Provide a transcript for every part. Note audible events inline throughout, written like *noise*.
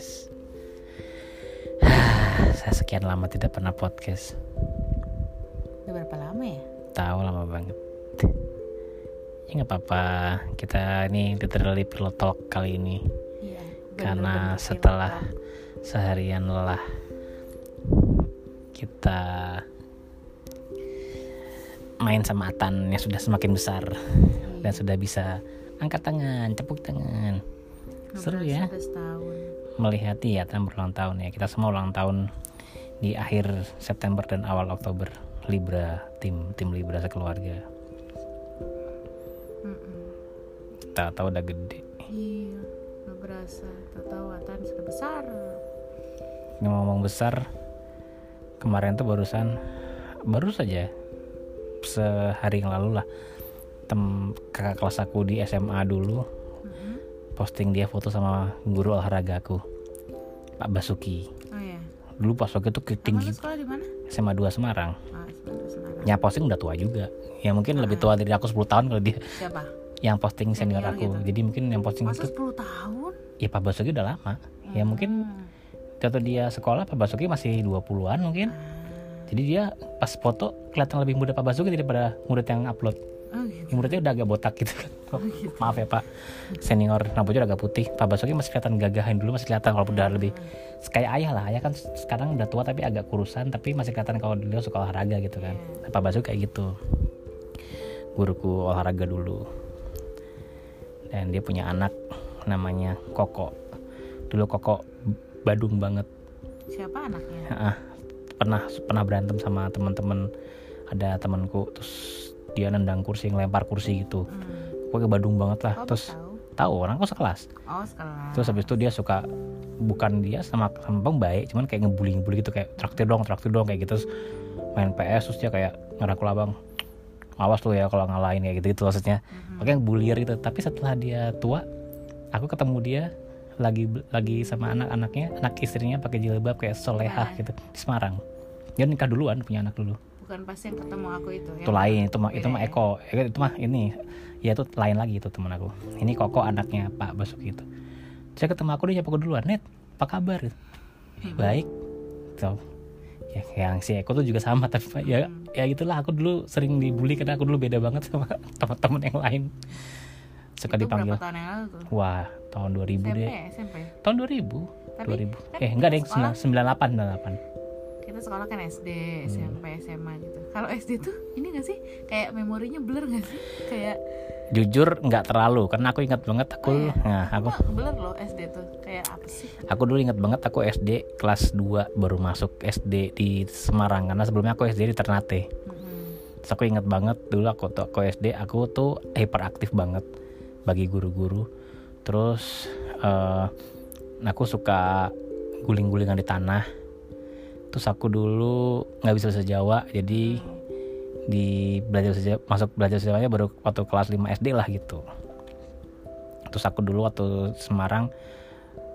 podcast. *sighs* Saya sekian lama tidak pernah podcast. Udah berapa lama ya? Tahu lama banget. Ya nggak apa-apa. Kita ini literally pilot talk kali ini Iya. karena setelah pilot seharian lelah kita main sama Atan yang sudah semakin besar dan sudah bisa angkat tangan, tepuk tangan. Seru ya setahun. Melihat ya Atan berulang tahun ya. Kita semua ulang tahun di akhir September dan awal Oktober. Libra, tim tim Libra sekeluarga. Mm-mm. Kita tahu udah gede. Iya, nggak berasa. Tahu-tahu Atan sudah besar. ngomong besar kemarin tuh barusan baru saja sehari yang lalu lah tem kakak kelas aku di SMA dulu Mm-mm. posting dia foto sama guru olahraga aku Pak Basuki Oh ya. dulu Pak Basuki tuh Kamu tinggi sekolah di mana? SMA 2 Semarang Ah, sebentar. yang posting udah tua juga ya mungkin lebih tua dari aku 10 tahun kalau dia Siapa? yang posting senior Senior aku gitu. jadi mungkin yang posting Masa itu 10 tahun? ya Pak Basuki udah lama ya mungkin Hmm. waktu dia sekolah Pak Basuki masih 20-an mungkin Ah. Jadi dia pas foto kelihatan lebih muda Pak Basuki daripada murid yang upload. Oh gitu. Udah agak botak gitu kan. Oh, gitu. Maaf ya Pak. Senior rambutnya udah agak putih. Pak Basuki masih kelihatan gagahin dulu masih kelihatan kalau udah lebih kayak ayah lah. Ayah kan sekarang udah tua tapi agak kurusan tapi masih kelihatan kalau dia suka olahraga gitu kan. Nah, Pak Basuki kayak gitu. Guruku olahraga dulu. Dan dia punya anak namanya Koko. Dulu Koko badung banget Siapa anaknya? ah pernah pernah berantem sama teman-teman ada temanku terus dia nendang kursi ngelempar kursi gitu Hmm. pokoknya badung banget lah Oh, terus tahu. orang kok sekelas Oh, sekolah. terus habis itu dia suka bukan dia sama sama baik cuman kayak ngebully ngebully gitu kayak traktir dong traktir dong kayak gitu terus main PS terus dia kayak ngerangkul abang awas tuh ya kalau ngalahin kayak gitu gitu maksudnya Mhm. makanya bullier gitu tapi setelah dia tua aku ketemu dia lagi lagi sama anak-anaknya anak istrinya pakai jilbab kayak solehah Nah. gitu di Semarang dia nikah duluan punya anak dulu Bukan pas yang ketemu aku itu. itu lain itu mah itu mah ya? Eko Eko itu mah ini ya itu lain lagi itu teman aku ini Koko anaknya Pak Basuki itu saya ketemu aku dia nyapa aku duluan net apa kabar gitu. Hmm. baik so ya yang si Eko tuh juga sama tapi ya Hmm. ya gitulah aku dulu sering dibully karena aku dulu beda banget sama *laughs* teman-teman yang lain suka Itu dipanggil tahun yang lalu tuh? wah tahun 2000 SMP, deh SMP. tahun 2000 Tapi 2000 kan eh enggak deh sekolah- 98 98 Kita sekolah kan SD, Hmm. SMP, SMA gitu. Kalau SD tuh ini gak sih kayak memorinya blur gak sih? Kayak jujur nggak terlalu karena aku ingat banget aku Oh, iya? nah aku blur loh SD tuh. Kayak apa sih? Aku dulu inget banget aku SD kelas 2 baru masuk SD di Semarang karena sebelumnya aku SD di Ternate. Mhm. Terus aku inget banget dulu aku tuh aku SD aku tuh hyperaktif banget bagi guru-guru. Terus eh, aku suka guling-gulingan di tanah. Terus aku dulu nggak bisa bahasa Jawa jadi di belajar bahasa Jawa- masuk belajar bahasa Jawanya baru waktu kelas 5 SD lah gitu. Terus aku dulu waktu Semarang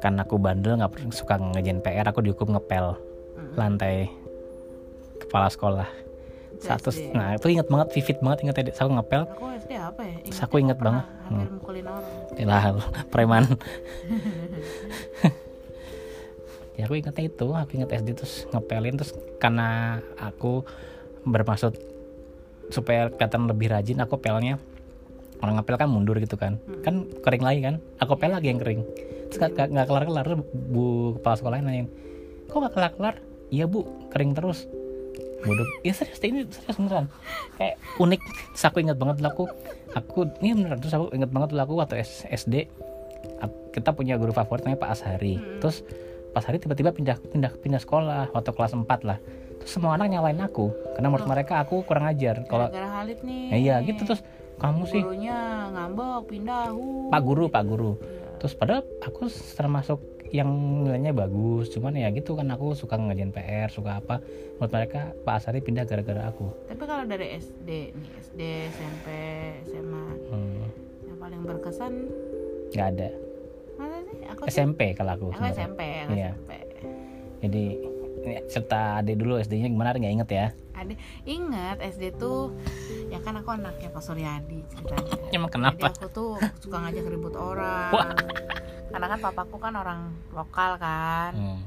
karena aku bandel nggak pernah suka ngejain PR aku dihukum ngepel lantai kepala sekolah satu SD. nah itu inget banget vivid banget inget tadi aku ngepel Aku SD apa ya? Terus aku inget pernah banget. Hmm. Mukulin orang. *laughs* preman *laughs* ya aku ingetnya itu aku inget SD terus ngepelin terus karena aku bermaksud supaya kelihatan lebih rajin aku pelnya. Orang ngepel kan mundur gitu kan. Kan kering lagi kan. Aku pel lagi yang kering. Terus nggak- nggak nggak kelar kelar bu kepala sekolahnya nanyain kok nggak kelar kelar iya bu kering terus. Bodoh. Ya serius ini serius beneran. Kayak unik. Terus aku inget banget dulu aku aku ini beneran terus aku inget banget dulu aku waktu SD kita punya guru favorit namanya Pak Ashari. Terus Pak Ashari tiba-tiba pindah pindah pindah sekolah waktu kelas 4 lah terus semua anak nyalain aku karena menurut mereka aku kurang ajar kalau Gara-gara Halid nih. ya iya gitu terus kamu sih Gurunya ngambek, pindah. Uh. Pak Guru Pak Guru Iya. terus padahal aku termasuk yang nilainya bagus cuman ya gitu kan aku suka ngerjain PR suka apa menurut mereka Pak Asari pindah gara-gara aku Tapi kalau dari SD nih, SD, SMP, SMA, hmm, yang paling berkesan nggak ada? Aku SMP kalau aku Aku. SMP, aku Iya. SMP. jadi ini serta ade dulu SD-nya gimana nggak inget ya Ada ingat SD tuh ya kan aku anaknya Pak Suryadi ceritanya. Emang kenapa? Jadi aku tuh suka ngajak ribut orang. Wah. karena kan papaku kan orang lokal kan Hmm.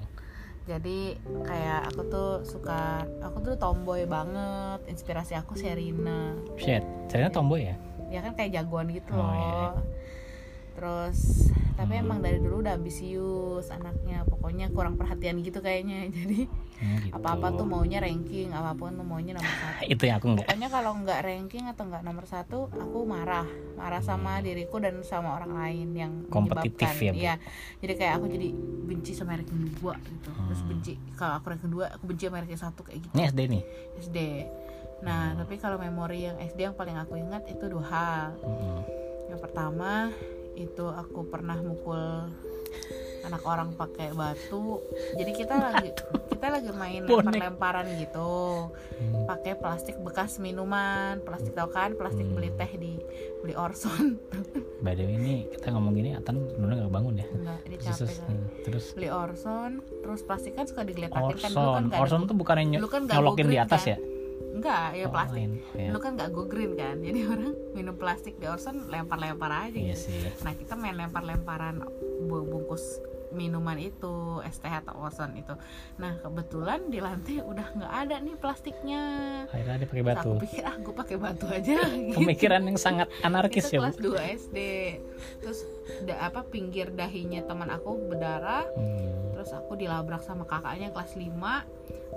jadi kayak aku tuh suka aku tuh tomboy banget inspirasi aku Sherina Shit, Serena tomboy ya? dia kan kayak jagoan gitu Oh, loh iya, iya. Terus tapi Hmm. emang dari dulu udah ambisius anaknya pokoknya kurang perhatian gitu kayaknya *laughs* jadi Hmm, gitu. apa-apa tuh maunya ranking apa pun tuh maunya nomor *laughs* satu Itu yang aku enggak. pokoknya kalau nggak ranking atau nggak nomor satu aku marah marah sama diriku dan sama orang lain yang Hmm. Kompetitif ya, Bu? Iya. jadi kayak aku jadi benci sama ranking dua gitu terus Hmm. benci kalau aku ranking dua aku benci sama ranking satu kayak gitu Ini SD nih. SD nah Hmm. tapi kalau memori yang SD yang paling aku ingat itu dua hal Hmm. yang pertama itu aku pernah mukul anak orang pakai batu. Jadi kita lagi kita lagi main lempar-lemparan gitu. Hmm. pakai plastik bekas minuman plastik tau kan plastik Hmm. beli teh di beli Orson. *laughs* By the way ini kita ngomong gini Atan dulu nggak bangun ya. enggak dia Terus, capek kan hmm, terus? Beli Orson terus plastik kan suka digeletakkin kan. Dulu kan Orson, Orson tuh. bukan yang dulu kan nyolokin di atas green ya? Enggak ya Oh, plastik. Ya. dulu kan nggak go green kan *laughs* jadi orang minum plastik di Orson lempar-lempar aja Iya gitu sih. Nah kita main lempar-lemparan bu- bungkus minuman itu, es teh atau Orson itu. Nah kebetulan di lantai udah nggak ada nih plastiknya. Akhirnya dia pakai Terus batu. aku pikir ah gue pakai batu aja. *laughs* gitu. Pemikiran yang sangat anarkis ya, kelas 2 SD. Terus da, apa pinggir dahinya teman aku berdarah. Hmm. Terus aku dilabrak sama kakaknya kelas 5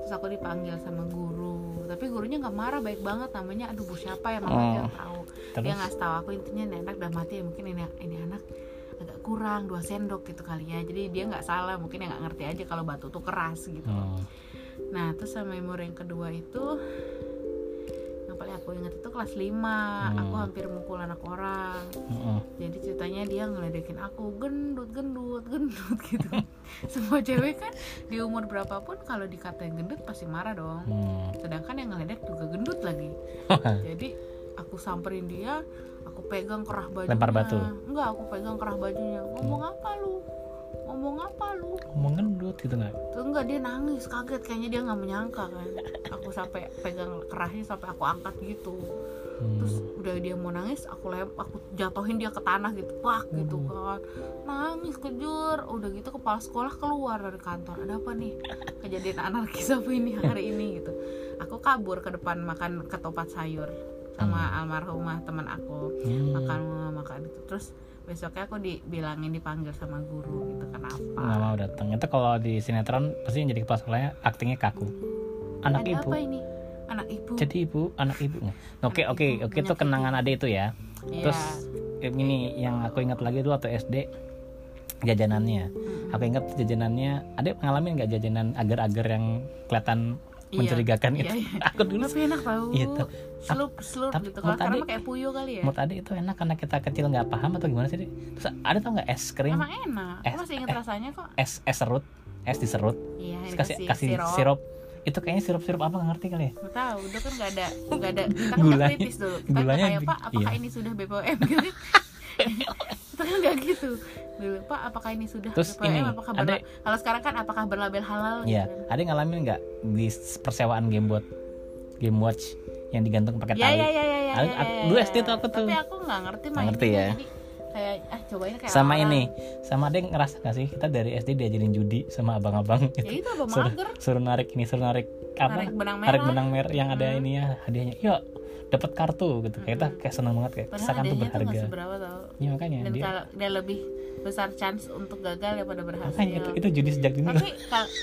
Terus aku dipanggil sama guru. Tapi gurunya nggak marah baik banget Namanya. Aduh bu siapa ya? Mama Oh. yang tahu. Dia Terus? ngasih tahu aku intinya ini anak udah mati ya mungkin ini ini anak agak kurang dua sendok gitu kali ya. Jadi dia nggak salah mungkin yang nggak ngerti aja kalau batu tuh keras gitu. Hmm. nah terus sama memori yang kedua itu paling aku ingat itu kelas 5 aku Hmm. hampir mukul anak orang Mm-mm. jadi ceritanya dia ngeledekin aku gendut gendut gendut *laughs* gitu semua cewek kan di umur berapapun kalau dikatain gendut pasti marah dong Hmm. sedangkan yang ngeledek juga gendut lagi *laughs* jadi aku samperin dia aku pegang kerah bajunya Lempar batu? enggak aku pegang kerah bajunya ngomong apa lu ngomong apa lu? Ngomong gendut gitu nggak? Terus enggak dia nangis kaget. Kayaknya dia nggak menyangka kan. Aku sampai pegang kerahnya sampai aku angkat gitu. Hmm. terus udah dia mau nangis aku lem aku jatuhin dia ke tanah gitu. Pak gitu kan. Nangis kejur udah gitu kepala sekolah keluar dari kantor. Ada apa nih? Kejadian anarkis apa ini hari ini gitu. Aku kabur ke depan makan ketupat sayur sama almarhumah teman aku. Hmm. makan makan itu terus besoknya aku dibilangin dipanggil sama guru gitu kenapa? Nggak mau datang itu kalau di sinetron pasti yang jadi kepala sekolahnya aktingnya kaku. Anak ada ibu. apa ini? Anak ibu. Jadi ibu anak ibu. Oke Anak oke ibu oke itu kenangan ade itu ya. Iya. terus ini yang aku ingat lagi dulu waktu SD jajanannya. Mm-mm. aku ingat jajanannya ada ngalamin nggak jajanan agar-agar yang kelihatan Iya. mencurigakan Iya, itu? iya. *laughs* aku dulu tapi enak tau Iya, tuh. Slup slup tapi gitu kalau karena Ade- kayak puyuh kali ya. menurut ade itu enak karena kita kecil nggak paham atau gimana sih? Terus ada tau nggak es krim? Emang enak. Es- aku masih inget eh. rasanya kok. es es serut es diserut. Iya kasih kasih sirup. sirup. Itu kayaknya sirup sirup apa nggak ngerti kali ya? Nggak tahu udah kan nggak ada nggak ada *laughs* kita kan Gulanya- kritis dulu kita gulanya kayak pak apakah iya. ini sudah BPOM *laughs* gitu. Kita kan nggak gitu. Dulu pak apakah ini sudah Terus BPOM ini, apakah ada- berla- kalau sekarang kan apakah berlabel halal? Iya, gitu. Ada yang ngalamin nggak di persewaan game buat game watch yang digantung pakai ya tali? ya ya ya ya, Ada- ya, ada- ya, dulu ya. SD tuh aku tuh. tapi aku nggak ngerti main ngerti ya. jadi kayak ah cobain kayak Sama orang. ini, sama ada yang ngerasa nggak sih kita dari SD diajarin judi sama abang-abang ya itu apa suruh, mager suruh narik ini, suruh narik apa? Narik benang Narik merah. benang merah yang ada Hmm. ini ya hadiahnya. Yuk, dapat kartu gitu. Kayak kita kayak seneng banget kayak padahal seakan tuh tuh berharga. nggak seberapa tau Ya makanya dan dia kalau dia lebih besar chance untuk gagal daripada berhasil makanya itu, itu judi sejak dini. tapi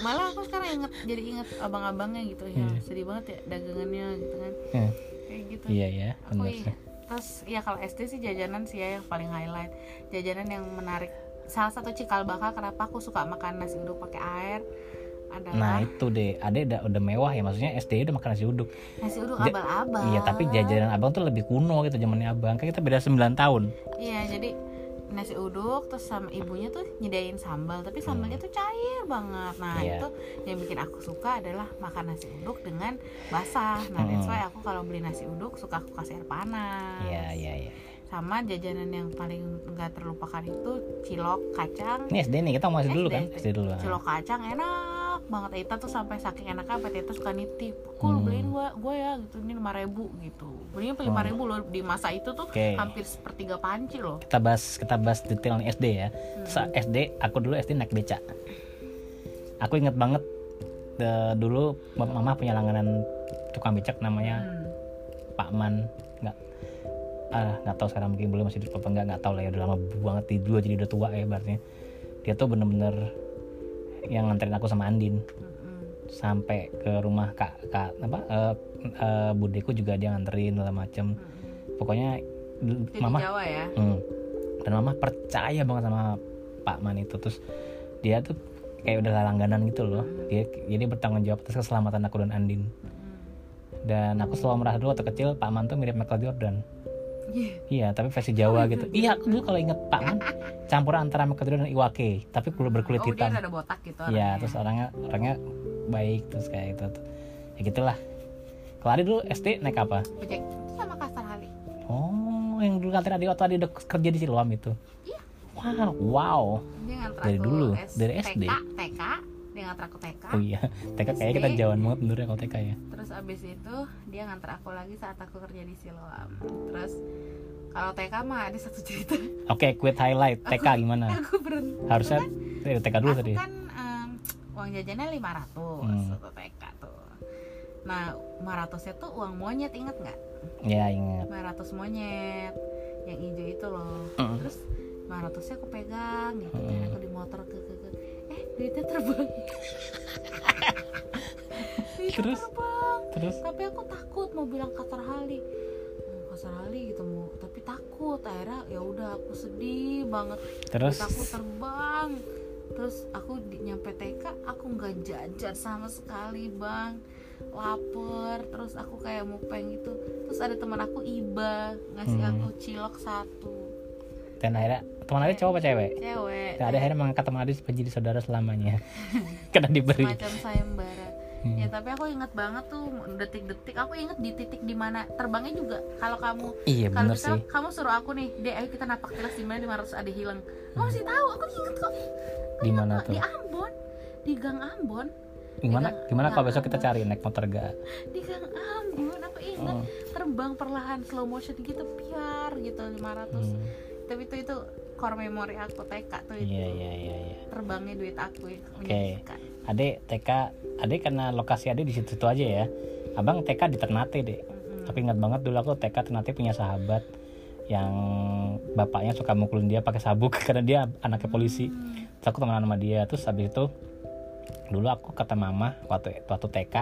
malah aku sekarang inget jadi inget abang-abangnya gitu ya Iya. sedih banget ya dagangannya gitu kan Eh, kayak gitu Iya ya, benar iya. sih. terus ya kalau SD sih jajanan sih ya yang paling highlight jajanan yang menarik salah satu cikal bakal kenapa aku suka makan nasi uduk pakai air Nah adalah itu deh, ada udah, udah mewah ya maksudnya SD udah makan nasi uduk. nasi uduk abal-abal Iya tapi jajanan abang tuh lebih kuno gitu zamannya abang. Kan kita beda 9 tahun. iya jadi nasi uduk terus sama ibunya tuh nyediain sambal tapi sambalnya tuh cair banget nah Hmm. Iya. itu yang bikin aku suka adalah makan nasi uduk dengan basah nah that's Hmm. why aku kalau beli nasi uduk suka aku kasih air panas Iya iya iya. sama jajanan yang paling nggak terlupakan itu cilok kacang Ini SD nih kita mau SD dulu kan? SD. SD dulu. ah. cilok kacang enak banget. Eta tuh sampai saking enaknya sampai Eta suka nitip. Kok lu Hmm. beliin gua gua ya gitu. Ini lima ribu gitu. Belinya lima ribu loh di masa itu tuh Oke. hampir sepertiga panci loh. Kita bahas kita bahas detail SD ya. Terus SD aku dulu SD naik beca. Aku inget banget eh, dulu mama punya langganan tukang becak namanya Hmm. Pak Man. Nggak ah nggak tahu sekarang mungkin belum masih hidup apa enggak nggak tahu lah ya udah lama banget di dua jadi udah tua ya berarti. Dia tuh bener-bener yang nganterin aku sama Andin sampai ke rumah kak kak apa eh, eh, budeku juga dia nganterin segala macem pokoknya Jadi mama Jawa ya Hmm. Dan mama percaya banget sama Pak Man itu terus dia tuh kayak udah langganan gitu loh. Dia jadi bertanggung jawab atas keselamatan aku dan Andin. Dan aku selalu merasa dulu waktu kecil Pak Man tuh mirip Michael Jordan. Iya. Iya, tapi versi Jawa gitu. *laughs* Iya, aku dulu kalau inget Pak Man campuran antara Jordan dan Iwake, tapi kulit berkulit oh dia hitam. ada botak gitu Iya, orangnya. terus orangnya orangnya baik terus kayak gitu. Ya gitulah. Kalau Adi dulu SD naik apa? Ojek sama kasar Hali Oh, yang dulu kantor Adi waktu Adi udah kerja di Siloam itu. Iya. Wow, wow. dia Dari dulu? Dari SD? TK TK dia nganter aku TK Oh iya, TK kayaknya kita jauhan banget bener ya kalau TK ya. terus abis itu dia nganter aku lagi saat aku kerja di Siloam terus kalau TK mah ada satu cerita Oke, quit highlight. TK gimana? aku berhenti Harusnya dari TK dulu aku tadi. kan em, uang jajannya 500 Hmm. satu TK tuh nah 500 nya tuh uang monyet inget nggak Ya ingat. 500 monyet yang hijau itu loh Mm. terus 500 nya aku pegang gitu Mm. dan aku di motor ke, eh duitnya terbang. *laughs* Duitnya Terus? terbang. Terus? Tapi aku takut mau bilang Qatar Hali. Mau Qatar Hali gitu mau. Tapi takut. Akhirnya ya udah aku sedih banget. Terus? Duit aku terbang. Terus aku di, nyampe TK aku nggak jajan sama sekali bang. Lapar. Terus aku kayak mupeng gitu. Terus ada teman aku Iba. Ngasih Hmm. aku cilok satu dan akhirnya teman Adi cowok apa cewek? cewek Dan ada akhirnya mengangkat teman Adi menjadi saudara selamanya. *laughs* Karena diberi. macam sayembara Hmm. ya tapi aku inget banget tuh detik-detik aku inget di titik di mana terbangnya juga kalau kamu Iya kalau misal sih. kamu suruh aku nih deh ayo kita napak tilas di mana 500 ada hilang kamu masih tahu aku inget kok Di mana tuh? di Ambon di Gang Ambon Gimana Gang- gimana kalau besok kita cari naik motor gak? di Gang Ambon aku inget Oh. terbang perlahan slow motion gitu piar gitu 500 Hmm. Tapi itu itu core memory aku TK tuh itu Iya iya iya iya. terbangnya duit aku itu Oke. menyenangkan. Ade TK, Ade karena lokasi Ade di situ aja ya. Abang TK di Ternate deh. Mm-mm. Tapi ingat banget dulu aku TK Ternate punya sahabat yang bapaknya suka mukulin dia pakai sabuk *laughs* karena dia anaknya polisi. Hmm. Terus aku temenan sama dia. Terus habis itu dulu aku kata mama waktu waktu TK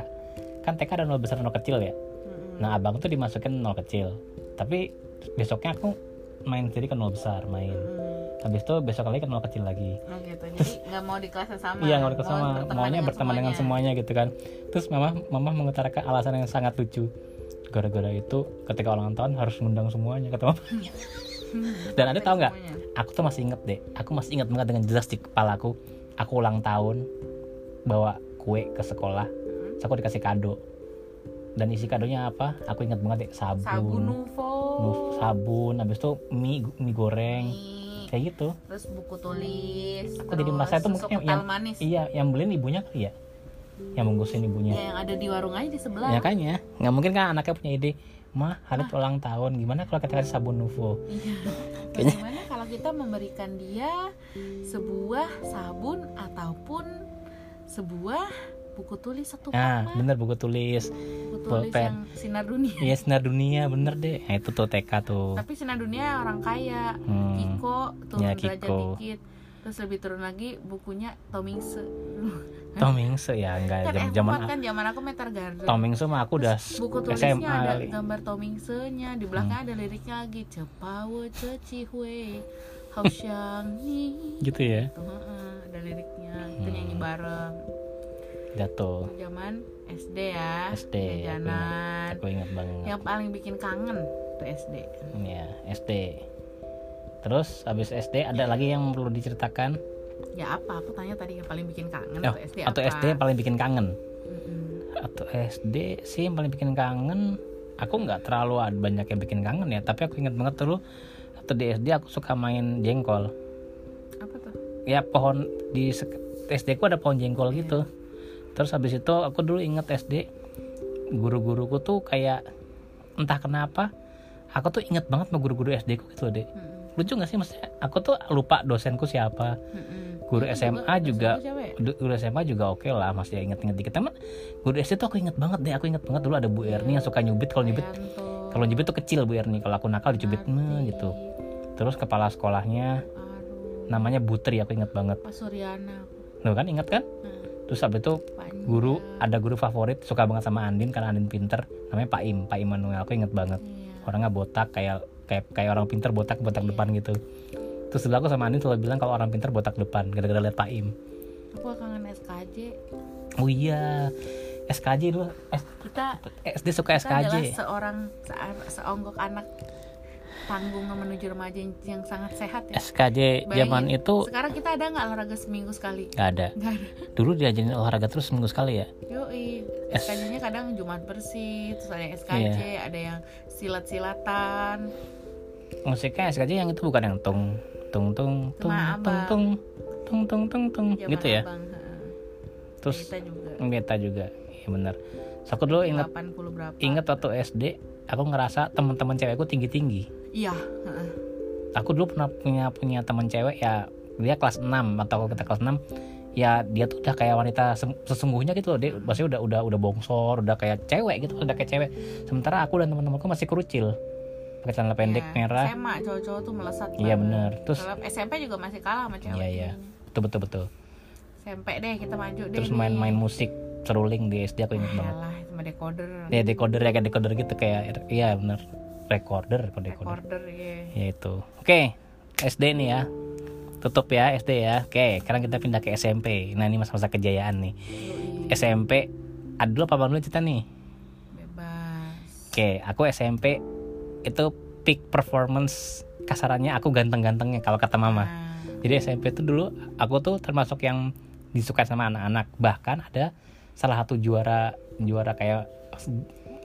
kan TK ada nol besar nol kecil ya. Mm-mm. Nah abang tuh dimasukin nol kecil. Tapi besoknya aku main sendiri ke nol besar main. Mm-mm. Habis itu besok lagi ke nol kecil lagi. Oh gitu. Jadi nggak mau di kelas sama. Iya nggak sama, berteman maunya berteman dengan semuanya gitu kan. Terus mama mama mengutarakan alasan yang sangat lucu. Gara-gara itu ketika ulang tahun harus ngundang semuanya kata mama. *laughs* Dan ada tahu nggak? Semuanya. Aku tuh masih inget deh. Aku masih inget banget dengan jelas di kepalaku. Aku ulang tahun bawa kue ke sekolah. Mm-mm. Terus aku dikasih kado. Dan isi kadonya apa? Aku inget banget deh sabun. Sabun Nuvo. nu- sabun. Habis itu mie mie goreng. Mie, Kayak gitu. terus buku tulis. Aku jadi merasa itu mungkin yang- manis. Iya, yang beliin ibunya kali ya. Yang bungkusin ibunya. Ya, yang ada di warung aja di sebelah. Ya kayaknya nggak mungkin kan anaknya punya ide mah hari ulang tahun gimana kalau kita kasih sabun Nuvo Iya. *laughs* Bagaimana kalau kita memberikan dia sebuah sabun ataupun sebuah buku tulis satu nah paket, bener buku tulis buku tulis pulpen. yang sinar dunia. iya sinar dunia bener deh nah, itu tuh TK tuh Tapi sinar dunia orang kaya, Hmm. Kiko turun Ya, derajat Kiko. dikit. Terus lebih turun lagi bukunya Tomingse. *laughs* Tomingse ya enggak kan eh, zaman kan zaman aku meter garden. Tomingse mah aku udah buku tulisnya SMA ada kali. gambar Tomingse-nya, di belakang Hmm. ada liriknya lagi Cepawe ceci hui hao xiang ni. *laughs* gitu ya Tuh, heeh, ada liriknya. Itu Hmm. nyanyi bareng. Tuh Zaman SD ya. SD aku ingat, Jajanan. aku ingat banget Yang paling bikin kangen tuh SD. ya SD terus habis SD ada lagi yang perlu diceritakan Ya apa? Aku tanya tadi yang paling bikin kangen Oh, tuh SD atau apa? SD yang paling bikin kangen Mm-mm. atau SD sih yang paling bikin kangen aku nggak terlalu ada banyak yang bikin kangen ya tapi aku ingat banget dulu atau di SD aku suka main jengkol Apa tuh? ya pohon di SD ku ada pohon jengkol gitu terus habis itu aku dulu inget SD guru-guruku tuh kayak entah kenapa aku tuh inget banget sama guru-guru SD ku gitu deh Mm-mm. lucu gak sih? Maksudnya aku tuh lupa dosenku siapa. Mm-mm. guru SMA juga, siapa ya? guru SMA juga oke lah masih inget-inget dikit. Teman guru SD tuh aku inget banget deh aku inget banget dulu ada Bu Erni yang suka nyubit kalau nyubit Yanto, kalau nyubit tuh kecil Bu Erni kalau aku nakal dicubit meh gitu. Terus kepala sekolahnya namanya Butri aku inget banget. Pak Suryana. Tuh kan inget kan? Nah, terus habis itu guru ada guru favorit suka banget sama Andin karena Andin pinter. Namanya Pak Im Pak Immanuel aku inget banget. Iya. orangnya botak kayak kayak kayak orang pinter botak botak depan gitu. Terus dulu aku sama Andin selalu bilang kalau orang pinter botak depan gara-gara liat Pak Im. Aku kangen SKJ oh iya SKJ dulu. S- kita SD suka kita SKJ seorang se- seonggok anak tanggung menuju remaja yang, sangat sehat ya. SKJ zaman Bayangin, itu sekarang kita ada nggak olahraga seminggu sekali? Nggak ada. *laughs* Nggak ada. Dulu diajarin olahraga terus seminggu sekali ya? Yoi. SKJ-nya kadang Jumat bersih terus ada SKJ Iya. ada yang silat-silatan. Musiknya SKJ yang itu bukan yang tung tung tung tung tung abang. tung tung tung tung tung zaman gitu ya? Abang, terus kita juga. Beta juga iya bener so, aku dulu inget 80 berapa? inget waktu SD aku ngerasa teman-teman cewekku tinggi tinggi iya aku dulu pernah punya punya teman cewek ya dia kelas 6 atau kita kelas 6 ya dia tuh udah kayak wanita sesungguhnya gitu loh dia maksudnya udah udah udah bongsor udah kayak cewek gitu udah kayak cewek. Sementara aku dan teman-temanku masih kerucil pakai celana pendek Iya, merah. SMA cowok-cowok tuh melesat Iya, bener. Terus- SMP juga masih kalah sama cewek Iya, iya. betul betul betul. SMP deh kita maju deh terus main-main musik seruling di SD aku inget banget. Alah, sama decoder. Ya decoder ya kayak decoder gitu kayak iya bener recorder kok decoder. Recorder iya. Ya itu oke SD nih ya. Tutup ya SD ya. Oke sekarang kita pindah ke SMP nah ini masa-masa kejayaan nih. Yoi, SMP ada dulu apa Bang dulu cerita nih? Bebas. Oke aku SMP itu peak performance kasarannya aku ganteng-gantengnya kalau kata mama. Nah, jadi SMP itu dulu aku tuh termasuk yang disukai sama anak-anak. Bahkan ada salah satu juara juara kayak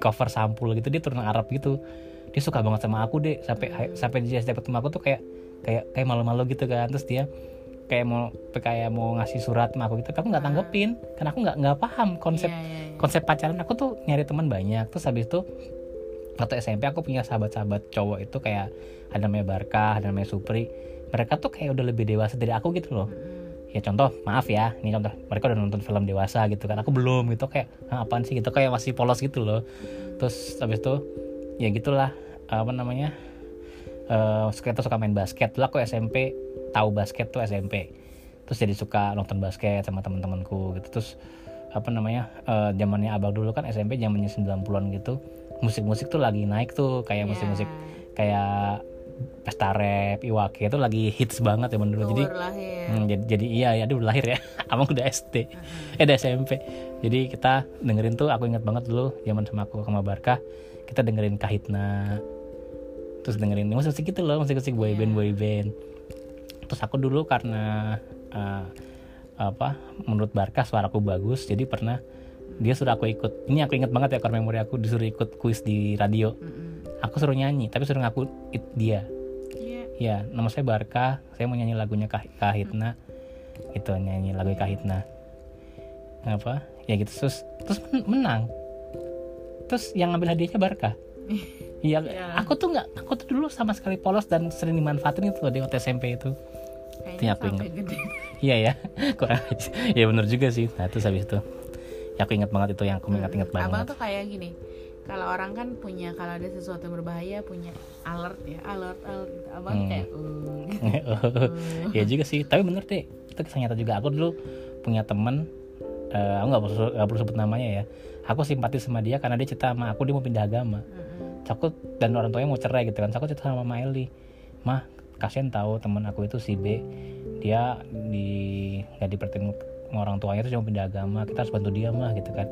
cover sampul gitu dia turunan Arab gitu dia suka banget sama aku deh sampai sampai dia setiap ketemu aku tuh kayak kayak kayak malu-malu gitu kan. Terus dia kayak mau kayak mau ngasih surat sama aku gitu. Aku nggak tanggepin karena aku nggak nggak paham konsep iya, iya, iya. konsep pacaran. Aku tuh nyari teman banyak. Terus habis itu waktu SMP aku punya sahabat-sahabat cowok itu kayak ada namanya Barkah ada namanya Supri. Mereka tuh kayak udah lebih dewasa dari aku gitu loh. Mm-mm. ya contoh maaf ya ini contoh. Mereka udah nonton film dewasa gitu kan. Aku belum gitu kayak "Hah, apaan sih? gitu kayak masih polos gitu loh. Terus habis itu ya gitulah apa namanya eh suka itu suka main basket. Dulu aku SMP tahu basket tuh SMP terus jadi suka nonton basket sama teman-temanku gitu. Terus apa namanya eh, zamannya abang dulu kan SMP zamannya 90-an gitu. Musik-musik tuh lagi naik tuh kayak Iya. musik-musik kayak pesta rap, iwake itu lagi hits banget ya dulu. Jadi lahir. Hmm, jadi, jadi iya ya dia udah lahir ya. *laughs* Abang udah SD eh udah SMP jadi kita dengerin tuh aku ingat banget dulu zaman sama aku sama Barkah kita dengerin Kahitna terus dengerin musik musik gitu loh musik musik boy band Iya. boy band terus aku dulu karena eh, apa menurut Barkah suaraku bagus jadi pernah dia suruh aku ikut ini aku ingat banget ya core memori aku disuruh ikut kuis di radio aku suruh nyanyi tapi suruh ngaku it dia. Ya, nama saya Barka. Saya mau nyanyi lagunya Kah Kahitna. Gitu, nyanyi lagu Kahitna. Apa? Ya gitu terus terus men- menang. Terus yang ngambil hadiahnya Barka. *laughs* Iya, Ya. aku tuh nggak, aku tuh dulu sama sekali polos dan sering dimanfaatin itu loh di waktu SMP itu. Kayaknya aku gede. *laughs* Iya ya, *laughs* kurang. Ya bener juga sih. Nah terus habis itu, ya aku ingat banget itu yang aku ingat-ingat Abang banget. tuh kayak gini. Kalau orang kan punya kalau ada sesuatu yang berbahaya punya alert ya, alert alert. gitu. Abang Hmm. kayak uh, gitu. ya juga sih tapi bener deh itu kisah nyata juga aku dulu punya temen eh, aku nggak perlu nggak perlu sebut namanya ya aku simpati sama dia karena dia cerita sama aku dia mau pindah agama. Mm-mm. Terus aku dan orang tuanya mau cerai gitu kan. Aku cerita sama Mama Eli. Mah kasihan tahu temen aku itu si B. Dia di nggak sama orang tuanya dia mau pindah agama. Kita harus bantu dia mah gitu kan.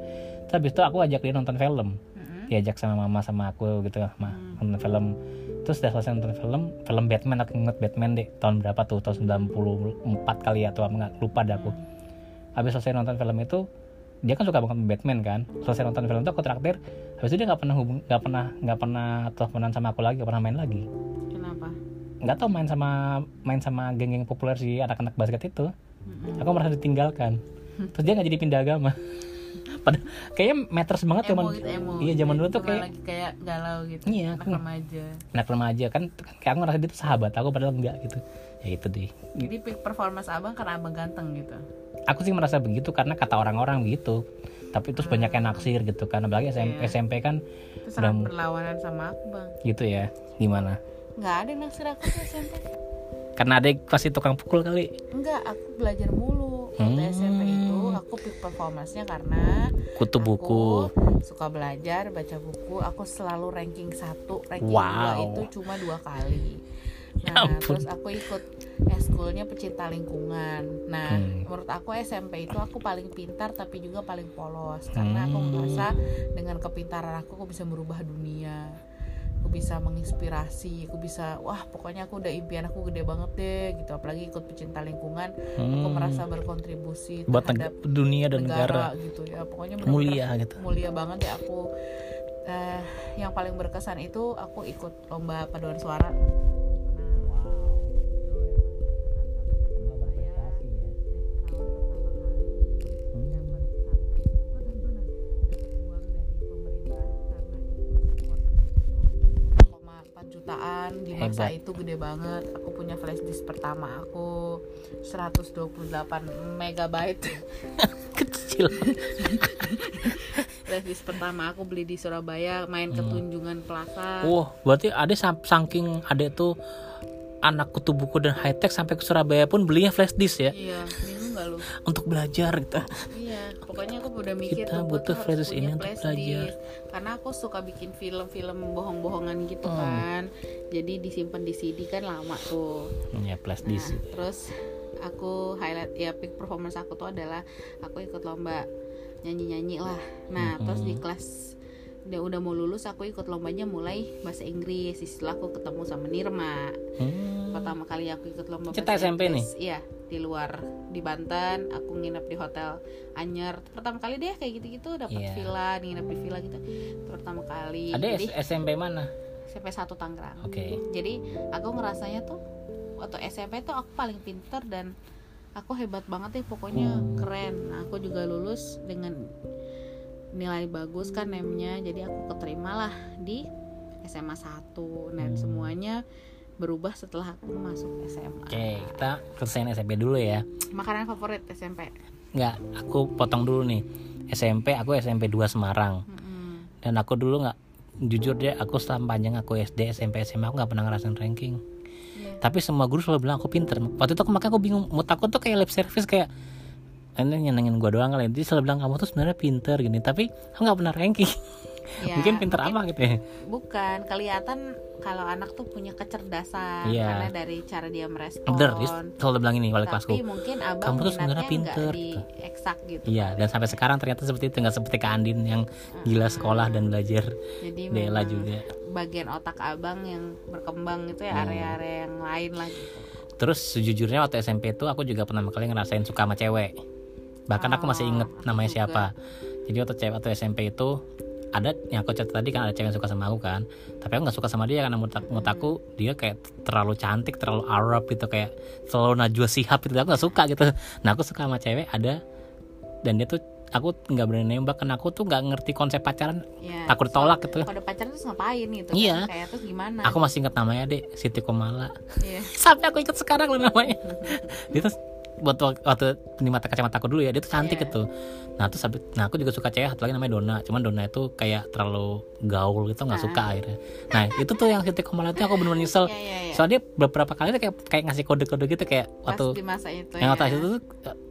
Terus habis itu aku ajak dia nonton film. Mm-mm. diajak sama mama sama aku gitu mah nonton film. Terus udah selesai nonton film film Batman aku inget Batman deh tahun berapa tuh? Tahun 94 kali ya atau nggak lupa dah aku. Habis selesai nonton film itu dia kan suka banget Batman kan. Selesai nonton film itu aku traktir. Habis itu dia nggak pernah hubung nggak pernah nggak pernah teleponan sama aku lagi nggak pernah main lagi. Kenapa? nggak tahu main sama main sama geng-geng populer si anak-anak basket itu. Mm-mm. aku merasa ditinggalkan. Terus dia nggak jadi pindah agama pada kayaknya meters banget emo zaman gitu emo iya zaman dulu tuh kayak lagi kayak galau gitu Iya, anak remaja. anak remaja kan kayak aku ngerasa dia tuh sahabat aku padahal enggak gitu. Ya itu deh. Jadi peak performance abang karena abang ganteng gitu? Aku sih merasa begitu karena kata orang-orang begitu. Tapi terus banyak yang naksir gitu kan apalagi SMP, Iya. SMP kan itu Udah- berlawanan sama aku bang gitu ya gimana? Nggak ada yang naksir aku SMP karena ada pasti tukang pukul kali enggak aku belajar mulu waktu Hmm. SMP itu aku peak performance-nya karena kutu buku Aku suka belajar, baca buku. Aku selalu ranking satu, ranking Wow. dua itu cuma dua kali. Ya Nah, ampun. terus aku ikut eskulnya pecinta lingkungan. Nah, Hmm. menurut aku SMP itu aku paling pintar tapi juga paling polos karena aku Hmm. merasa dengan kepintaran aku aku bisa merubah dunia. Aku bisa menginspirasi, aku bisa wah pokoknya aku udah impian aku gede banget deh gitu. Apalagi ikut pecinta lingkungan, aku Hmm. merasa berkontribusi buat terhadap dunia dan negara, gitu ya. Pokoknya bener-bener mulia gitu mulia banget ya aku eh, yang paling berkesan itu aku ikut lomba paduan suara jutaan di masa Hebat. itu gede banget. Aku punya flash disk pertama aku 128 megabyte. *laughs* Kecil. Flash disk pertama aku beli di Surabaya main ke Tunjungan Plaza. Wah berarti ada saking ada tuh anak kutu buku dan high tech sampai ke Surabaya pun belinya flash disk ya? Iya lu untuk belajar gitu Iya, pokoknya aku udah mikir Kita tuh, butuh flash punya ini untuk belajar. Karena aku suka bikin film-film bohong-bohongan gitu Hmm. kan. Jadi disimpan di CD kan lama tuh. ya flash Nah, disk terus aku highlight ya peak performance aku tuh adalah aku ikut lomba nyanyi-nyanyi lah. Nah, terus di kelas dia udah mau lulus aku ikut lombanya mulai bahasa Inggris. Setelah aku ketemu sama Nirma. Hmm. Pertama kali aku ikut lomba Cerita bahasa SMP Inggris, Iya, di luar di Banten. Aku nginep di hotel Anyer. Pertama kali deh kayak gitu-gitu dapat Iya. villa, nginep di villa gitu. Pertama kali. ada Jadi SMP mana SMP 1 Tangerang. oke Jadi aku ngerasanya tuh waktu SMP tuh aku paling pinter dan aku hebat banget deh pokoknya Hmm. keren. Nah, aku juga lulus dengan nilai bagus kan nemnya. Jadi aku keterima lah di SMA 1 dan semuanya berubah setelah aku masuk SMA. oke kita selesaiin SMP dulu ya Makanan favorit SMP. nggak aku potong dulu nih SMP aku SMP 2 Semarang Mm-mm. dan aku dulu nggak jujur deh aku selama panjang aku SD SMP SMA aku nggak pernah ngerasain ranking Iya. tapi semua guru selalu bilang aku pinter waktu itu aku makanya aku bingung mau takut tuh kayak lip service kayak ini nyenengin gua doang kali dia selalu bilang kamu tuh sebenarnya pinter gini tapi aku nggak pernah ranking *laughs* Ya, mungkin pinter apa gitu ya Bukan, kelihatan kalau anak tuh punya kecerdasan Iya. karena dari cara dia merespon. bener dia selalu bilang ini wali kelasku Tapi mungkin abang Kamu tuh sebenarnya pinter, gitu. eksak gitu. iya dan sampai sekarang ternyata seperti itu nggak seperti Kak Andin yang gila sekolah dan belajar Jadi Dela juga bagian otak abang yang berkembang itu ya area-area yang lain lah gitu. Terus sejujurnya waktu SMP itu aku juga pernah kali ngerasain suka sama cewek. Bahkan aku masih Oh, inget aku namanya juga. siapa. Jadi waktu cewek waktu SMP itu ada yang aku cerita tadi kan ada cewek yang suka sama aku kan. Tapi aku nggak suka sama dia karena menurut aku, menurut aku dia kayak terlalu cantik, terlalu Arab gitu kayak terlalu Najwa Shihab gitu. Aku nggak suka gitu. Nah aku suka sama cewek ada dan dia tuh aku nggak berani nembak karena aku tuh nggak ngerti konsep pacaran Ya, takut ditolak gitu. Kalau pacaran terus ngapain gitu? Iya. Kan? Kayak terus gimana? Aku masih inget namanya deh Siti Komala. Iya. *laughs* sampai aku ikut sekarang loh namanya *laughs* dia tuh buat wak- waktu mata kacamata aku dulu ya dia tuh cantik Iya. gitu nah terus habis nah aku juga suka cewek satu lagi namanya Dona cuman Dona itu kayak terlalu gaul gitu nggak Ah. suka akhirnya nah itu tuh yang titik ke mana itu aku bener-bener nyesel Iya, iya, iya. soalnya dia beberapa kali tuh kayak kayak ngasih kode-kode gitu kayak Pas waktu di masa itu yang ya. waktu itu tuh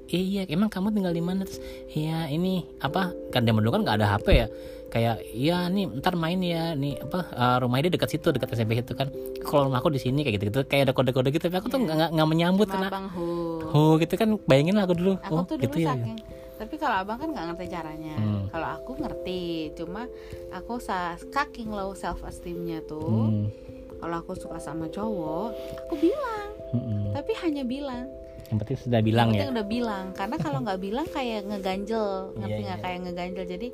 "Eh, iya emang kamu tinggal di mana terus iya ini apa kan dulu kan nggak ada HP ya kayak iya nih ntar main ya nih apa eh, rumahnya dia dekat situ dekat SMP itu kan kalau rumah aku di sini kayak gitu gitu kayak ada kode-kode gitu tapi aku tuh Iya. nggak nggak- menyambut karena Hu. oh gitu kan bayangin lah aku dulu Aku oh tuh dulu gitu ya saking tapi kalau abang kan nggak ngerti caranya. Hmm. Kalau aku ngerti, cuma aku sa saking low self esteemnya tuh. Hmm, Kalau aku suka sama cowok, aku bilang, hmm, tapi hanya bilang. yang penting sudah bilang Yang ya penting udah bilang, karena kalau nggak bilang kayak ngeganjel, ngerti Iya, nggak iya. kayak ngeganjel. Jadi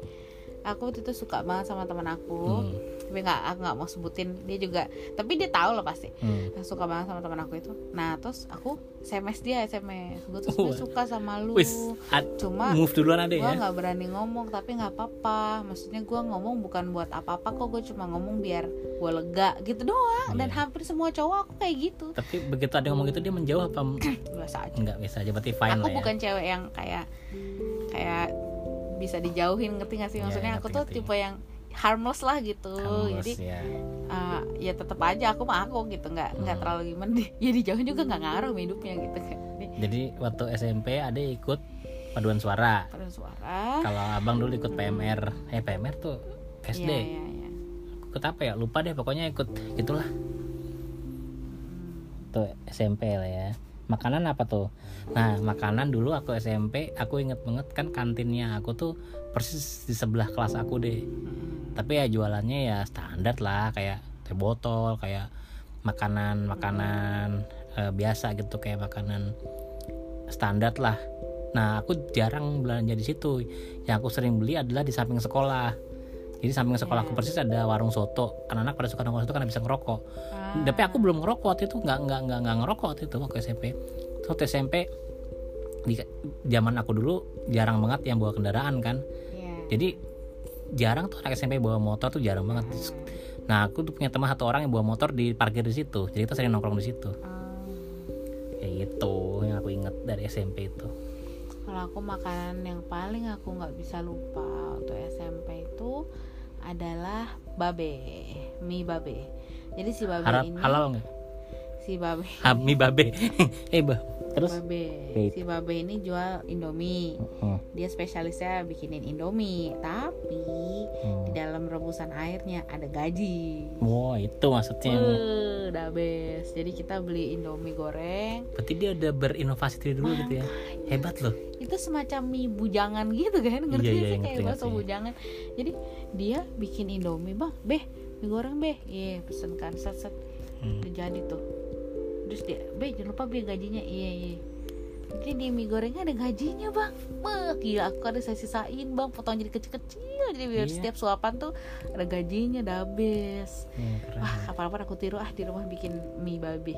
aku waktu itu suka banget sama teman aku. Hmm. tapi nggak aku nggak mau sebutin dia juga tapi dia tahu lah pasti Hmm. Nah, suka banget sama teman aku itu nah terus aku sms dia sms gue tuh Oh. suka sama lu Wis, cuma move duluan ada gue ya. nggak berani ngomong tapi nggak apa-apa maksudnya gue ngomong bukan buat apa-apa kok gue cuma ngomong biar gue lega gitu doang dan Iya. hampir semua cowok aku kayak gitu Tapi begitu ada ngomong gitu dia menjauh apa *clears throat* biasa aja enggak biasa aja berarti fine aku lah ya. bukan cewek yang kayak kayak bisa dijauhin ngerti gak sih Iya, maksudnya aku ngerti, tuh ngerti. tipe yang harmless lah gitu Harmless, jadi ya. uh, ya tetap aja aku mah aku gitu nggak nggak Hmm. terlalu gimana ya dijauhin juga nggak ngaruh hidupnya gitu kan Jadi, waktu SMP ada ikut paduan suara. pada suara Kalau abang dulu ikut PMR, eh PMR tuh SD. Iya, iya, iya. Ikut apa ya? Lupa deh pokoknya ikut itulah. Tuh SMP lah ya. Makanan apa tuh? Nah, makanan dulu aku SMP, aku inget banget kan kantinnya aku tuh persis di sebelah kelas aku deh. Tapi ya jualannya ya standar lah kayak teh botol, kayak makanan-makanan eh, biasa gitu kayak makanan standar lah. Nah, aku jarang belanja di situ. Yang aku sering beli adalah di samping sekolah. Jadi samping sekolah aku Iya. persis ada warung soto. Anak-anak pada suka nongkrong situ karena bisa ngerokok. Ah, Tapi aku belum ngerokok waktu itu, nggak nggak nggak nggak ngerokok waktu itu waktu SMP. Waktu SMP di zaman aku dulu jarang banget yang bawa kendaraan kan. iya. Jadi jarang tuh anak SMP bawa motor tuh jarang banget. Nah, aku tuh punya teman satu orang yang bawa motor di parkir di situ. Jadi kita sering nongkrong di situ. Ah, Kayak gitu yang aku inget dari SMP itu. kalau aku makanan yang paling aku nggak bisa lupa waktu SMP itu adalah babe mie babe jadi si babe Harap ini halal nggak? si babe Hami babe. *laughs* eh, bah. Terus babe si babe ini jual indomie Hmm, dia spesialisnya bikinin indomie tapi hmm. di dalam rebusan airnya ada gaji Wah, itu maksudnya. Wah, udah best jadi kita beli indomie goreng Berarti dia udah berinovasi dari dulu gitu ya. Hebat loh. itu semacam mie bujangan gitu kan ngerti Iya, nggak iya, sih ngerti, kayak bakso ngerti. bujangan jadi dia bikin indomie bang beh mie goreng beh iya pesen kan set set. Hmm. jadi tuh. Terus dia beh jangan lupa beli gajinya. Iya iya. Jadi di mie gorengnya ada gajinya bang. Wah, gila aku ada saya sisain bang. Potong jadi kecil-kecil. Jadi biar Iya. setiap suapan tuh ada gajinya udah habis. Hmm, wah kapan-kapan aku tiru. Ah di rumah bikin mie babi.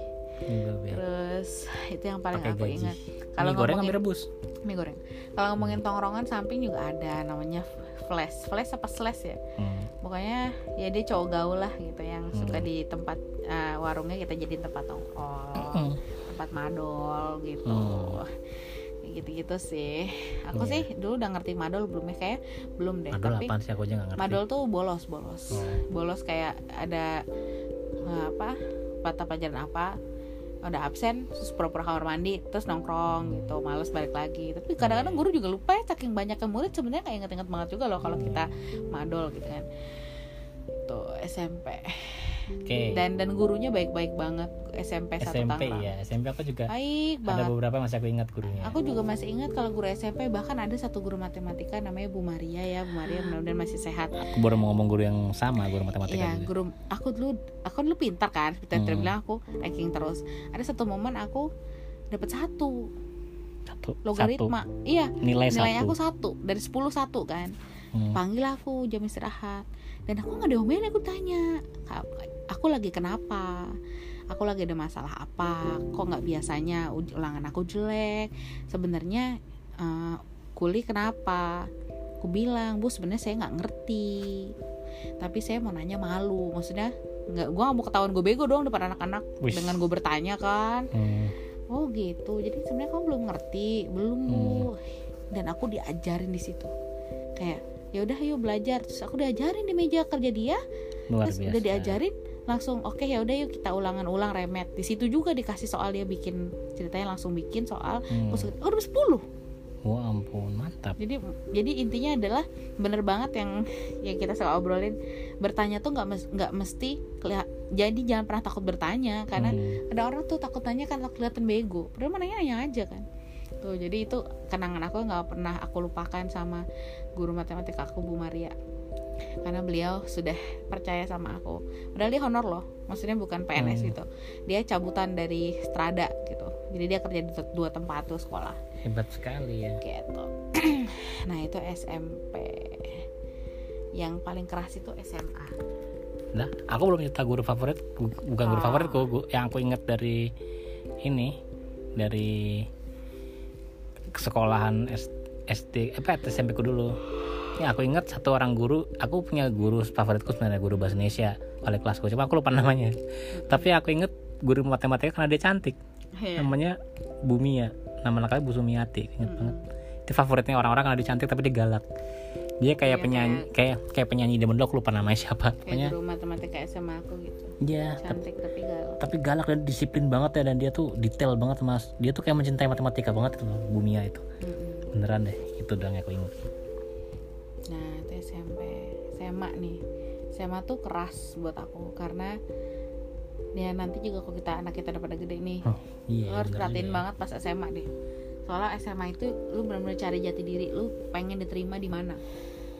Terus *laughs* itu yang paling Pakai aku gaji. ingat. Mie goreng ngomongin- ambil rebus. mie goreng. Kalau ngomongin tongkrongan samping juga ada namanya flash flash apa slash ya Hmm. pokoknya ya dia cowok gaul lah gitu yang suka Hmm. di tempat eh, warungnya kita jadi tempat tongkrong Hmm. tempat madol gitu Hmm. Gitu-gitu sih aku Iya. sih dulu udah ngerti madol belum ya kayak belum deh Madol tapi apaan sih aku aja nggak ngerti. madol tuh bolos bolos Oh. bolos kayak ada eh, apa mata pelajaran apa udah absen terus pura-pura kamar mandi terus nongkrong gitu males balik lagi. Tapi kadang-kadang guru juga lupa ya saking banyaknya murid sebenarnya kayak inget-inget banget juga loh kalau kita madol gitu kan. Tuh SMP Oke. dan dan gurunya baik-baik banget SMP satu SMP Tangerang ya. SMP aku juga baik ada banget beberapa masih aku ingat gurunya. Aku juga masih ingat kalau guru SMP bahkan ada satu guru matematika namanya Bu Maria ya Bu Maria mudah-mudahan masih sehat Aku baru mau ngomong guru yang sama, guru matematika Iya, juga. guru aku dulu aku dulu pintar kan, pintar Hmm. bilang aku ranking terus. Ada satu momen aku dapat satu Satu. logaritma. Iya, Satu. Nilai, nilai satu. aku satu dari 10 satu kan. Hmm. Panggil aku jam istirahat. Dan aku nggak diomelin aku tanya, "Kak, aku lagi kenapa? Aku lagi ada masalah apa? Kok nggak biasanya ulangan aku jelek? Sebenarnya eh, kuli kenapa? Aku bilang, bu sebenarnya saya nggak ngerti. Tapi saya mau nanya malu. Maksudnya nggak, gua nggak mau ketahuan gue bego dong depan anak-anak dengan gue bertanya kan. Hmm. Oh gitu. Jadi sebenarnya kamu belum ngerti, belum Hmm. Dan aku diajarin di situ. Kayak ya udah yuk belajar. Terus aku diajarin di meja kerja dia. Luar terus biasa. udah diajarin langsung oke ya udah yuk kita ulangan-ulang remet. Di situ juga dikasih soal dia bikin ceritanya langsung bikin soal. Hmm. Terus, oh udah 10 Wah ampun, mantap. jadi jadi intinya adalah bener banget yang *laughs* yang kita selalu obrolin bertanya tuh nggak mes- nggak mesti kelia- jadi jangan pernah takut bertanya karena Hmm. ada orang tuh takut tanya kan kelihatan bego padahal mana nanya aja kan tuh jadi itu kenangan aku nggak pernah aku lupakan sama guru matematika aku Bu Maria karena beliau sudah percaya sama aku. Padahal dia honor loh. Maksudnya bukan PNS Hmm. gitu. Dia cabutan dari Strada gitu. Jadi dia kerja di dua tempat tuh sekolah. Hebat sekali ya. gitu. *clears throat* Nah itu SMP yang paling keras itu SMA Nah, aku belum cerita guru favorit, bu- bukan guru Ah. favoritku, gu- yang aku inget dari ini, dari sekolahan SD, apa SMP ku dulu. Ya aku inget satu orang guru, aku punya guru favoritku sebenarnya guru bahasa Indonesia wali kelasku, cuma aku lupa namanya. Tapi aku inget guru matematika karena dia cantik, Iya. namanya Bumia, nama lengkapnya Bu Sumiati, inget banget. Itu favoritnya orang-orang karena dia cantik tapi dia galak. Dia kayak Iya, penyanyi, kayak kayak penyanyi dulu aku lupa namanya siapa. Pokoknya kayak guru matematika SMA aku gitu Iya, tapi, cantik tapi galak tapi galak dan disiplin banget ya dan dia tuh detail banget mas. Dia tuh kayak mencintai matematika banget gitu loh, Bumia itu. Mm-mm. Beneran deh, itu doang yang aku ingat. SMA nih SMA tuh keras buat aku karena ya nanti juga kalau kita anak kita udah pada gede nih Oh, iya. lu harus perhatiin banget pas SMA deh soalnya SMA itu lu benar-benar cari jati diri lu pengen diterima di mana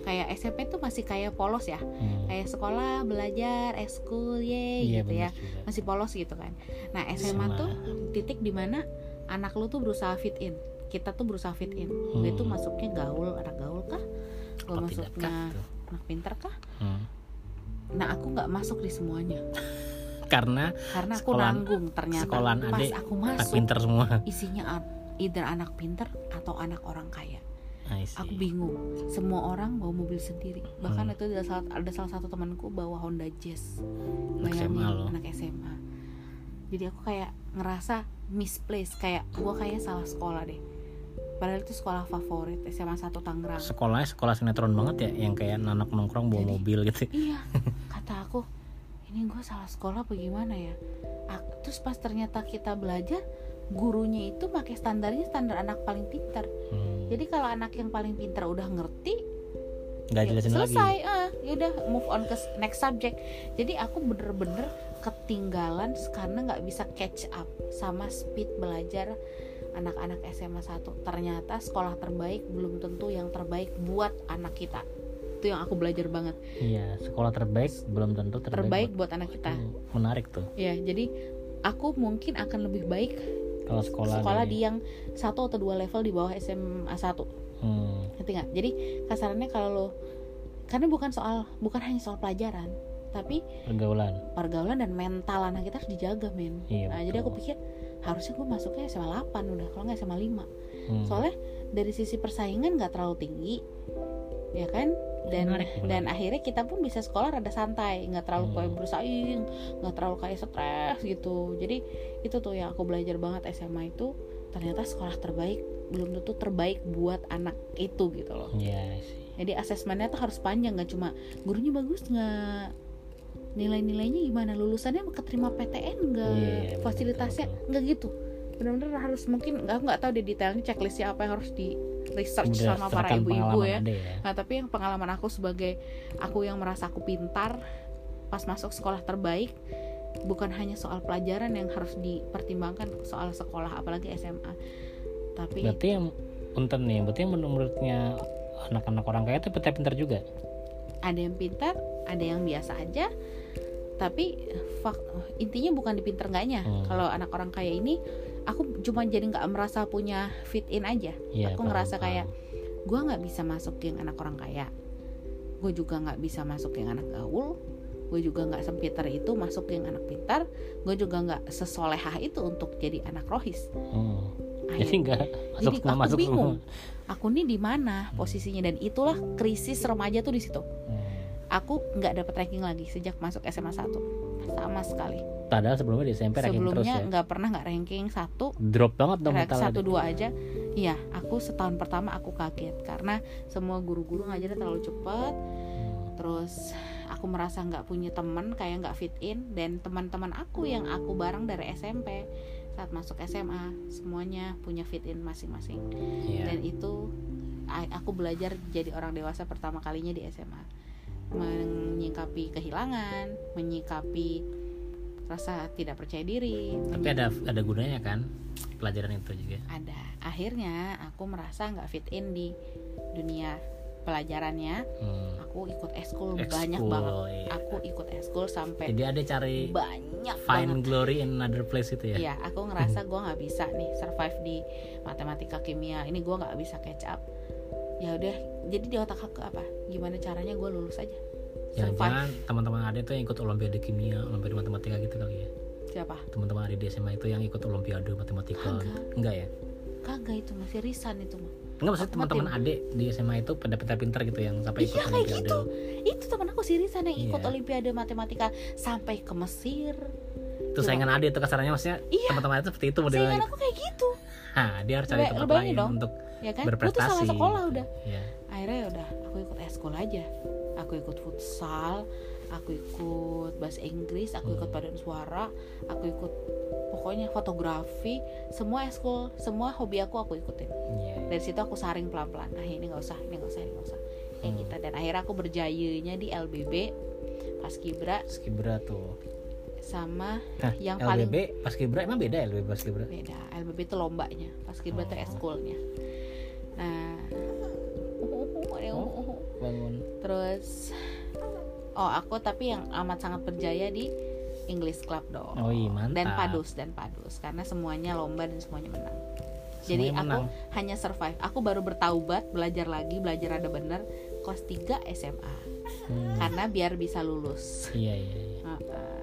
kayak SMP tuh masih kayak polos ya Hmm. kayak sekolah belajar ekskul ye Iya gitu ya juga. masih polos gitu kan nah SMA Sama. tuh titik di mana anak lu tuh berusaha fit in kita tuh berusaha fit in Hmm. gue tuh masuknya gaul anak gaul kah gue masuknya? Anak pinter kah? Hmm. nah aku nggak masuk di semuanya. *laughs* Karena karena aku Sekolahan- nanggung ternyata. sekolahan pas adik aku anak masuk pinter semua. isinya either anak pinter atau anak orang kaya. Aku bingung. Semua orang bawa mobil sendiri. Bahkan Hmm. itu ada salah, ada salah satu temanku bawa Honda Jazz. Anak SMA Bayangin, loh. anak SMA jadi aku kayak ngerasa misplaced kayak gua kayak salah sekolah deh padahal itu sekolah favorit SMA 1 Tangerang Sekolahnya sekolah sinetron banget ya, yang kayak anak nongkrong bawa Jadi- mobil gitu. iya kata aku ini gue salah sekolah apa gimana ya Ak- terus pas ternyata kita belajar gurunya itu pakai standarnya standar anak paling pintar Hmm. jadi kalau anak yang paling pintar udah ngerti Nggak ya jelasin lagi. selesai ah yaudah move on ke next subject jadi aku bener-bener ketinggalan karena nggak bisa catch up sama speed belajar anak-anak SMA 1 ternyata sekolah terbaik belum tentu yang terbaik buat anak kita itu yang aku belajar banget Iya, sekolah terbaik belum tentu terbaik. terbaik buat- buat anak kita Hmm, Menarik tuh. ya jadi aku mungkin akan lebih baik Kalau sekolah, sekolah dari- di yang satu atau dua level di bawah SMA 1 Hmm. ngerti nggak jadi kasarannya kalau lo karena bukan soal bukan hanya soal pelajaran tapi pergaulan. pergaulan dan mental anak kita harus dijaga men Iya, nah jadi aku pikir harusnya gue masuknya SMA 8 udah kalau nggak SMA 5 Hmm. soalnya dari sisi persaingan nggak terlalu tinggi ya kan dan Menarik, menarik. dan akhirnya kita pun bisa sekolah rada santai nggak terlalu Hmm. kayak bersaing nggak terlalu kayak stres gitu jadi itu tuh yang aku belajar banget SMA itu ternyata sekolah terbaik belum tentu terbaik buat anak itu gitu loh Iya sih. jadi asesmennya tuh harus panjang nggak cuma gurunya bagus nggak nilai-nilainya gimana? Lulusannya keterima PTN nggak? Iya, betul, fasilitasnya betul, nggak gitu? Benar-benar harus mungkin nggak aku nggak tahu deh detailnya checklistnya apa yang harus di research sama para ibu-ibu ya. ya. nah tapi yang pengalaman aku sebagai aku yang merasa aku pintar pas masuk sekolah terbaik bukan hanya soal pelajaran yang harus dipertimbangkan soal sekolah apalagi SMA tapi Berarti yang punten nih, berarti yang menurutnya anak-anak orang kaya itu pintar-pintar juga. ada yang pintar ada yang biasa aja tapi fak- intinya bukan di pinter enggaknya Hmm. kalau anak orang kaya ini aku cuma jadi nggak merasa punya fit in aja Iya, aku paham, ngerasa paham. kayak gue nggak bisa masuk yang anak orang kaya gue juga nggak bisa masuk yang anak gaul gue juga nggak sepintar itu masuk yang anak pintar gue juga nggak sesolehah itu untuk jadi anak rohis Hmm. Akhirnya- Jadi enggak masuk jadi nggak aku masuk bingung semua. aku nih di mana posisinya dan itulah krisis remaja tuh di situ Hmm. Aku nggak dapat ranking lagi sejak masuk SMA 1 sama sekali. Padahal sebelumnya di SMP ranking terus sebelumnya ya. nggak pernah nggak ranking satu. Drop banget dong rank satu dua aja. Iya aku setahun pertama aku kaget karena semua guru-guru ngajarnya terlalu cepat Hmm. terus aku merasa nggak punya teman kayak nggak fit in dan teman-teman aku yang aku bareng dari SMP saat masuk SMA semuanya punya fit in masing-masing. Iya. dan itu aku belajar jadi orang dewasa pertama kalinya di SMA menyikapi kehilangan menyikapi rasa tidak percaya diri Tapi ada ada gunanya kan pelajaran itu juga. ada akhirnya aku merasa nggak fit in di dunia pelajarannya Hmm. aku ikut eskul banyak banget iya. aku ikut eskul sampai Jadi ada cari banyak find banget glory in another place itu ya. Iya, aku ngerasa gue nggak bisa nih survive di matematika kimia. Ini gue nggak bisa catch up. Ya udah, jadi di otak aku apa? Gimana caranya gue lulus aja ya Survive. jangan teman-teman ada tuh yang ikut olimpiade kimia olimpiade matematika gitu kali ya siapa teman-teman ada di SMA itu yang ikut olimpiade matematika Kagak. enggak ya kagak itu masih risan itu mah enggak maksudnya teman-teman adik di SMA itu pada pintar-pintar gitu yang sampai ikut iya kayak olimpiade gitu itu teman aku si Risan yang ikut Iya. olimpiade matematika sampai ke Mesir itu saingan adik itu kasarannya maksudnya Iya. teman-teman itu seperti itu modelnya saingan gitu. aku kayak gitu nah dia harus cari tempat lain dong. untuk ya kan? Lu tuh salah sekolah udah. Ya akhirnya ya udah aku ikut eskul aja. Aku ikut futsal aku ikut bahasa Inggris aku ikut Hmm. paduan suara aku ikut pokoknya fotografi semua eskul semua hobi aku aku ikutin. Iya. dari situ aku saring pelan pelan nah ini nggak usah ini nggak usah ini nggak usah. Kayak Hmm. gitu. Dan akhirnya aku berjayanya di LBB pas kibra Skibra tuh. Sama nah, yang LBB paling pas Kibra emang beda ya LBB pas Kibra beda. LBB itu lombanya. Pas kibra tuh Oh. eskulnya nah. Oh. bangun. Terus oh aku tapi yang amat sangat berjaya di English Club dong. Oh iya mantap. Dan padus dan padus. Karena semuanya lomba dan semuanya menang. Jadi Semuanya aku menang. hanya survive. Aku baru bertaubat belajar lagi belajar ada bener kelas 3 SMA Hmm, karena biar bisa lulus. Iya iya iya. Heeh.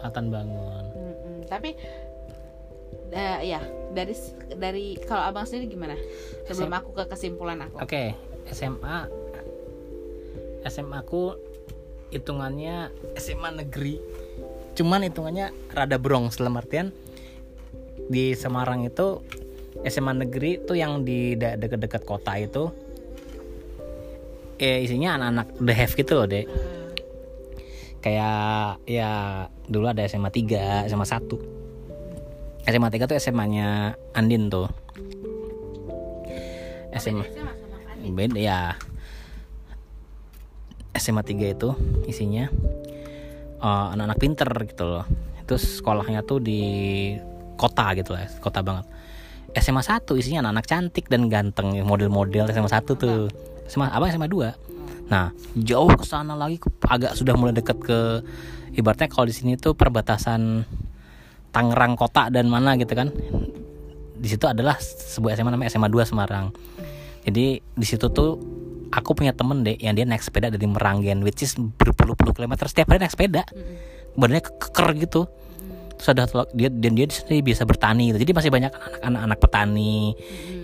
Atan bangun. Mm-mm. tapi eh, ya dari dari kalau abang sendiri gimana sebelum Sem- aku ke kesimpulan aku Oke, SMA SMA aku hitungannya SMA negeri. Cuman hitungannya rada brong dalam artian di Semarang itu SMA negeri tuh yang di deket-deket kota itu eh isinya anak-anak the have gitu loh, Dek. Kayak ya dulu ada SMA 3, SMA 1. SMA 3 tuh SMA-nya Andin tuh. SMA beda ya. SMA 3 itu isinya eh, anak-anak pinter gitu loh. Itu sekolahnya tuh di kota gitu lah kota banget. SMA 1 isinya anak-anak cantik dan ganteng model-model SMA 1 tuh. SMA abang SMA 2 nah jauh ke sana lagi agak sudah mulai deket ke ibaratnya kalau di sini tuh perbatasan Tangerang kota dan mana gitu kan. Di situ adalah sebuah SMA namanya SMA 2 Semarang. Jadi di situ tuh aku punya temen deh yang dia naik sepeda dari Meranggen which is berpuluh-puluh kilometer. Setiap hari naik sepeda. Badannya keker gitu. Terus ada dia dan dia di sini biasa bertani gitu. Jadi masih banyak anak-anak anak petani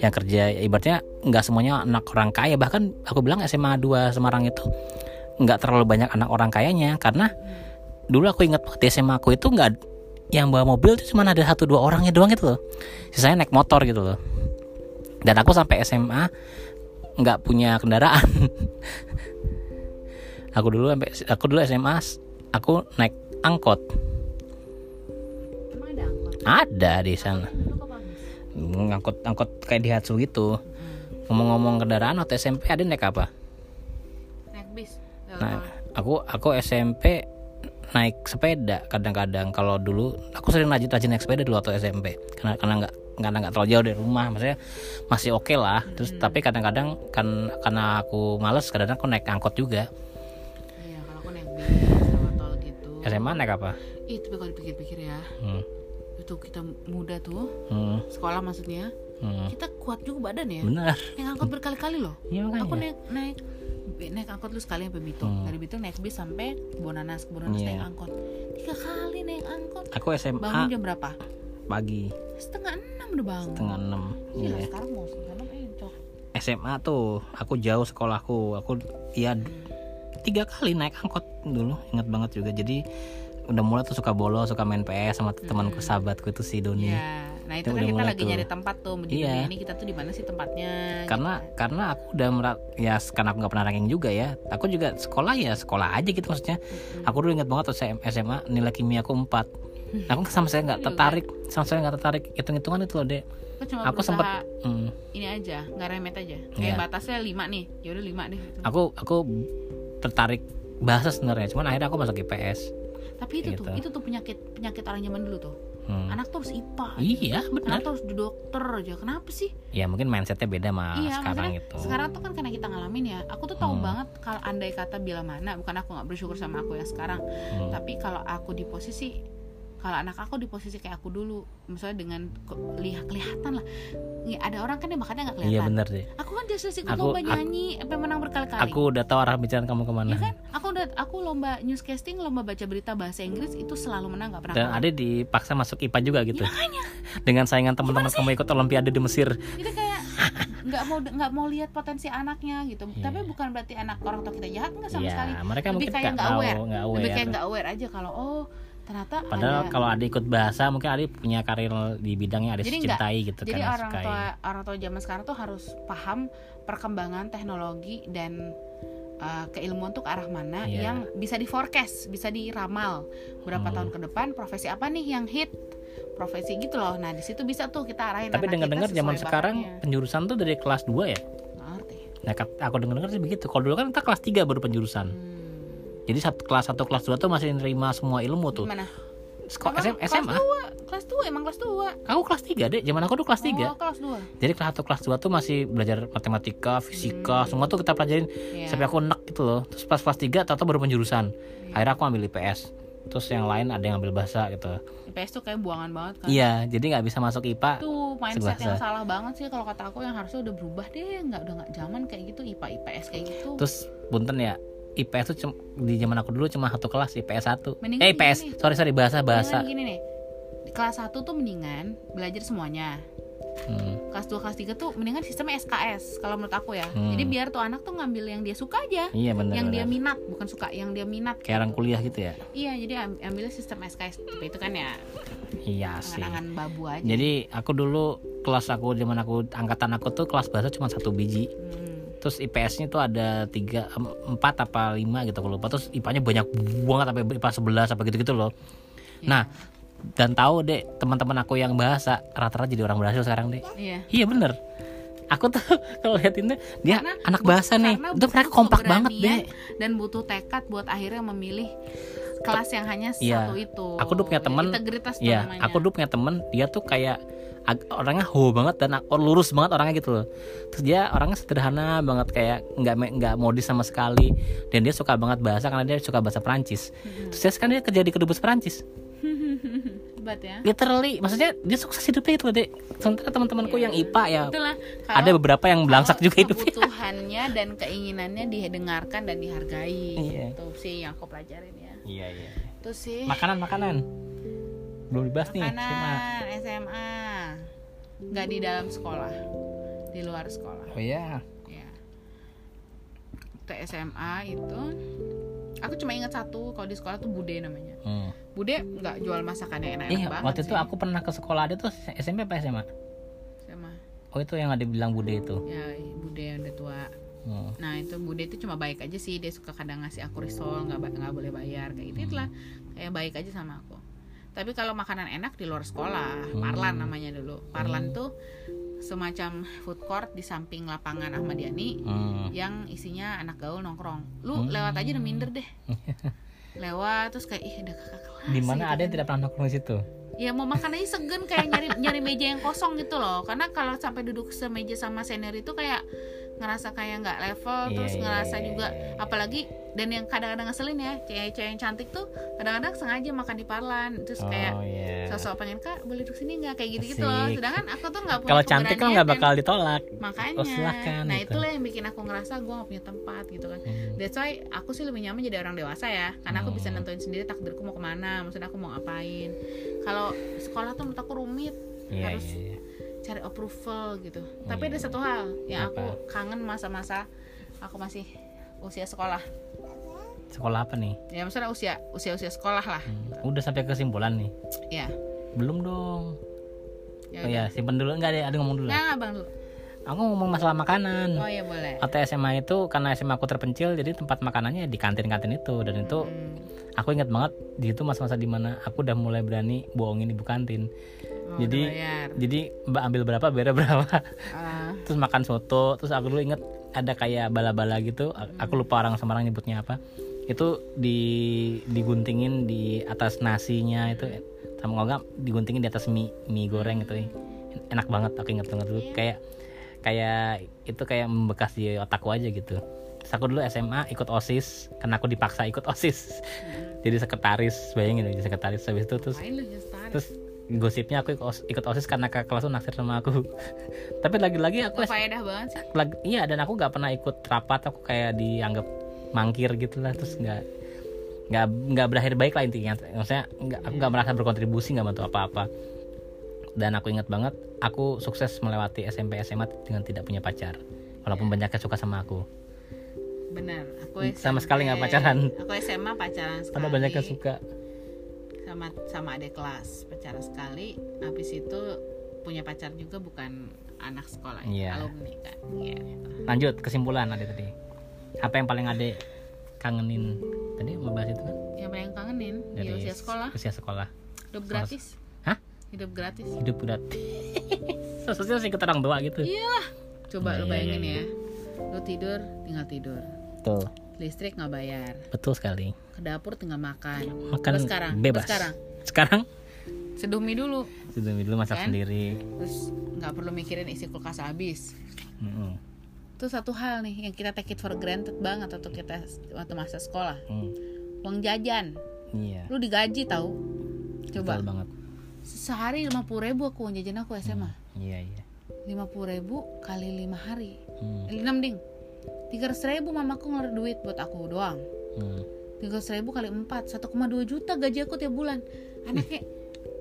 yang kerja. Ibaratnya nggak semuanya anak orang kaya. Bahkan aku bilang SMA 2 Semarang itu nggak terlalu banyak anak orang kayanya. Karena dulu aku ingat waktu di SMA aku itu nggak yang bawa mobil itu cuma ada satu dua orangnya doang gitu loh. Sisanya naik motor gitu loh. Dan aku sampai SMA nggak punya kendaraan. *laughs* Aku dulu sampai aku dulu SMA aku naik angkot. Emang ada angkot? Ada di sana. Kok bagus? angkot angkot kayak di Hatsu gitu. Ngomong-ngomong kendaraan waktu SMP ada naik apa? Naik bis? Nah aku aku SMP naik sepeda kadang-kadang. Kalau dulu aku sering rajin rajin naik sepeda dulu waktu SMP karena karena nggak karena nggak terlalu jauh dari rumah. Maksudnya masih oke lah. Terus tapi kadang-kadang kan karena aku males kadang-kadang aku naik angkot juga. Iya kalau aku naik bis lewat tol gitu. SMA naik apa? Tapi kalau dipikir-pikir ya. Hmm. itu kita muda tuh. Hmm. sekolah maksudnya Hmm. kita kuat juga badan ya. Benar. Naik angkot berkali-kali loh. Iya aku naik naik naik angkot lu sekali sampai Bitung. Hmm. dari Bitung naik bis sampai Bonanas. Ke Bonanas Iya. naik angkot. Tiga kali naik angkot. Aku SMA bangun jam berapa? Pagi. Setengah enam udah bangun. Setengah enam. Iya, iya. sekarang mau setengah enam encok SMA tuh aku jauh sekolahku. Aku ya tiga kali naik angkot dulu. Ingat banget juga. Jadi udah mulai tuh suka bolos suka main PS sama temanku sahabatku itu si Doni. Iya, nah itu kan kita lagi tuh. nyari tempat tuh di Iya. dunia ini kita tuh di mana sih tempatnya? karena karena aku udah merat ya karena aku nggak pernah ranking juga ya aku juga sekolah ya sekolah aja gitu maksudnya aku dulu ingat banget waktu saya SMA nilai kimia aku 4 *laughs* aku sama saya nggak tertarik sama saya nggak tertarik hitung hitungan itu loh deh Aku cuma aku sempat hmm, ini aja, nggak remet aja. Kayak batasnya lima nih, ya udah lima deh. gitu. aku aku tertarik bahasa sebenarnya cuman akhirnya aku masuk IPS Tapi itu Kayak tuh, gitu. itu tuh penyakit penyakit orang zaman dulu tuh. Hmm. Anak tuh harus IPA. iya benar Anak tuh harus dokter aja. Kenapa sih? ya mungkin mindsetnya beda sama iya, sekarang gitu sekarang tuh kan karena kita ngalamin ya. Aku tuh tahu Hmm. banget kalau andai kata bila mana, bukan aku nggak bersyukur sama aku yang sekarang, Hmm. tapi kalau aku di posisi kalau anak aku di posisi kayak aku dulu misalnya dengan lihat kelihatan lah. Ada orang kan yang makannya nggak iya kelihatan. bener deh aku kan just ikut Aku- lomba nyanyi sampai menang berkali-kali. Aku udah tahu arah bicara kamu ke mana. Ya kan? Aku udah aku lomba newscasting lomba baca berita bahasa Inggris itu selalu menang nggak pernah dan kalah. Ade dipaksa masuk IPA juga gitu. Dengan saingan teman-teman kamu ikut Olimpiade di Mesir. Jadi kayak nggak mau nggak mau lihat potensi anaknya gitu. Iya. tapi bukan berarti anak orang tua kita jahat nggak sama Iya, sekali. mereka lebih kayak nggak nggak tahu aware. lebih kayak aware. nggak aware aja kalau oh ternyata padahal ada kalau Ade ikut bahasa mungkin Ade punya karir di bidang yang Ade Jadi cintai gitu jadi kan orang sukai. tua orang tua zaman sekarang tuh harus paham perkembangan teknologi dan uh, keilmuan tuh ke arah mana Iya. yang bisa di forecast bisa diramal berapa Hmm. tahun ke depan profesi apa nih yang hit profesi gitu loh nah di situ bisa tuh kita arahin tapi dengar-dengar zaman sekarang bahannya. penjurusan tuh dari kelas 2 ya nah aku dengar-dengar sih begitu kalau dulu kan kita kelas 3 baru penjurusan hmm. Jadi satu kelas 1 kelas 2 tuh masih nerima semua ilmu tuh. Gimana? Sekolah SM, SMA kelas 2 emang kelas 2 aku kelas 3 deh zaman aku tuh kelas 3 oh kelas 2 jadi kelas 1 kelas 2 tuh masih belajar matematika fisika semua tuh kita pelajarin Iya. sampai aku enak gitu loh. Terus pas kelas 3 tau baru penjurusan. Akhirnya aku ambil IPS terus yang lain ada yang ambil bahasa gitu. IPS tuh kayak buangan banget kan? Iya jadi nggak bisa masuk IPA tuh mindset yang Sebahasa. salah banget sih kalau kata aku yang harusnya udah berubah deh. Nggak udah nggak zaman kayak gitu IPA IPS kayak gitu. Terus punten ya IPS tuh di zaman aku dulu cuma satu kelas IPS 1 Mendingan eh IPS gini. sorry sorry bahasa bahasa. Mendingan gini nih. Kelas 1 tuh mendingan belajar semuanya. Hmm, kelas 2 kelas 3 tuh mendingan sistemnya SKS kalau menurut aku ya. Hmm. jadi biar tuh anak tuh ngambil yang dia suka aja. Iya benar yang dia benar. minat bukan suka yang dia minat. Kayak orang kuliah gitu ya? Iya jadi am- ambilnya sistem SKS tapi itu kan ya. Iya sih. Angan-angan babu aja. Jadi aku dulu kelas aku zaman aku angkatan aku tuh kelas bahasa cuma satu biji. Hmm. Terus IPS-nya tuh ada tiga em- empat apa lima gitu aku lupa. Terus IPA-nya banyak banget sampai IPA 11 apa gitu-gitu loh. Nah dan tahu deh teman-teman aku yang bahasa rata-rata jadi orang berhasil sekarang deh iya. Iya bener. Aku tuh *laughs* kalau liatin deh dia Karena anak bahasa nih. itu mereka kompak banget deh dan butuh tekad buat akhirnya memilih kelas yang hanya Iya. satu itu. Aku dulu punya temen- integritas tuh Iya, namanya. aku dulu punya temen dia tuh kayak orangnya ho banget dan lurus banget orangnya gitu loh. Terus dia orangnya sederhana banget kayak nggak nggak modis sama sekali dan dia suka banget bahasa karena dia suka bahasa Perancis. Terus dia sekarang dia kerja di kedubes Perancis. *laughs* hebat ya Literally, maksudnya dia sukses hidupnya itu deh. Sementara teman-temanku yang IPA ya itulah ada beberapa yang belangsak juga hidupnya. kebutuhannya dan keinginannya didengarkan dan dihargai Iya. itu sih yang aku pelajarin ya Iya iya. itu sih Makanan makanan belum dibahas nih. SMA. SMA nggak di dalam sekolah di luar sekolah Oh iya. ya Waktu SMA itu aku cuma ingat satu kalau di sekolah tuh bude namanya Hmm. bude nggak jual masakannya enak-enak Iya, banget waktu itu sih. aku pernah ke sekolah ada tuh SMP apa SMA? sama Oh itu yang ada bilang bude itu. ya bude yang udah tua Hmm. nah itu bude itu cuma baik aja sih dia suka kadang ngasih aku risol nggak nggak boleh bayar kayak gitu itulah kayak baik aja sama aku tapi kalau makanan enak di luar sekolah. Parlan namanya dulu. Parlan tuh semacam food court di samping lapangan Ahmad Yani Hmm. yang isinya anak gaul nongkrong. Lu lewat aja udah minder deh. *laughs* Lewat terus kayak ih ada kakak kelas Di mana gitu ada yang tidak pernah nongkrong di situ? ya mau makan aja segen kayak nyari nyari meja yang kosong gitu loh. Karena kalau sampai duduk semeja sama senior itu kayak ngerasa kayak nggak level Iya, terus iya, ngerasa iya, juga iya, iya. apalagi dan yang kadang-kadang ngeselin ya cewek-cewek yang cantik tuh kadang-kadang sengaja makan di parlan terus kayak oh iya. sosok pengen kak boleh duduk sini nggak kayak gitu gitu loh sedangkan aku tuh nggak punya Kalau cantik kan nggak bakal ditolak. makanya Oh, silakan, nah gitu. itulah yang bikin aku ngerasa gue gak punya tempat gitu kan Hmm. that's why aku sih lebih nyaman jadi orang dewasa ya karena aku bisa Hmm. nentuin sendiri takdirku mau ke mana maksudnya aku mau ngapain kalau sekolah tuh menurut aku rumit Iya harus iya. iya. Cari approval gitu tapi ada satu hal yang aku kangen masa-masa aku masih usia sekolah Sekolah apa nih? ya maksudnya usia usia usia sekolah lah Hmm. Udah sampai kesimpulan nih. ya Belum dong. ya Oh ya, simpen dulu enggak deh, ada ngomong dulu. nah abang dulu Aku ngomong masalah makanan. oh ya boleh Waktu SMA itu karena SMA aku terpencil jadi tempat makanannya di kantin-kantin itu dan itu Hmm. aku ingat banget di itu masa-masa di mana aku udah mulai berani bohongin ibu kantin. Oh, jadi bayar. jadi mbak ambil berapa bayar berapa. Ah, *laughs* terus makan soto terus aku dulu inget ada kayak bala-bala gitu. Aku lupa orang Semarang nyebutnya apa. Itu di diguntingin di atas nasinya itu. Sama nggak diguntingin di atas mie mie goreng itu enak banget aku inget banget dulu. Kayak kayak itu kayak membekas di otakku aja gitu. Terus aku dulu SMA ikut osis karena aku dipaksa ikut *laughs* osis. Jadi sekretaris bayangin jadi sekretaris. Habis itu terus terus gosipnya aku ikut os- ikut osis karena kakak kelas tuh naksir sama aku *laughs* tapi lagi-lagi aku Gak faedah banget sih. lagi iya dan aku nggak pernah ikut rapat aku kayak dianggap mangkir gitu lah terus nggak nggak nggak berakhir baik lah intinya maksudnya nggak aku nggak merasa berkontribusi nggak bantu apa-apa dan aku ingat banget aku sukses melewati SMP SMA dengan tidak punya pacar walaupun banyak yang suka sama aku Bener. Aku Sama SMP sekali nggak pacaran. Aku SMA pacaran sekali. karena banyak yang suka sama sama adik kelas pacaran sekali. Habis itu punya pacar juga bukan anak sekolah ya, Iya. alumni kan. Iya. lanjut kesimpulan ade tadi apa yang paling ade kangenin tadi mau bahas itu kan Yang paling kangenin di usia sekolah, usia sekolah hidup gratis. hah Hidup gratis. hidup gratis *laughs* sosial sih ke orang tua gitu Iyalah. Coba Iya, lu iya, bayangin iya, ya. Lu tidur tinggal tidur. betul Listrik nggak bayar. betul sekali Ke dapur tinggal makan. makan Terus sekarang, bebas terus sekarang sekarang seduh mie dulu. sudah dulu masak Kan? sendiri Terus nggak perlu mikirin isi kulkas habis. Mm-mm. Itu satu hal nih yang kita take it for granted banget waktu kita waktu masa sekolah. Mm. Uang jajan. iya Lu digaji tahu. Coba betul banget sehari lima ribu aku uang jajan aku SMA. iya iya Lima ribu kali lima hari. Hmm, Eh, Enam ding. Tiga ribu mamaku ngeluarin duit buat aku doang. hmm. Tiga ribu kali empat, 1,2 juta gaji aku tiap bulan. Anaknya,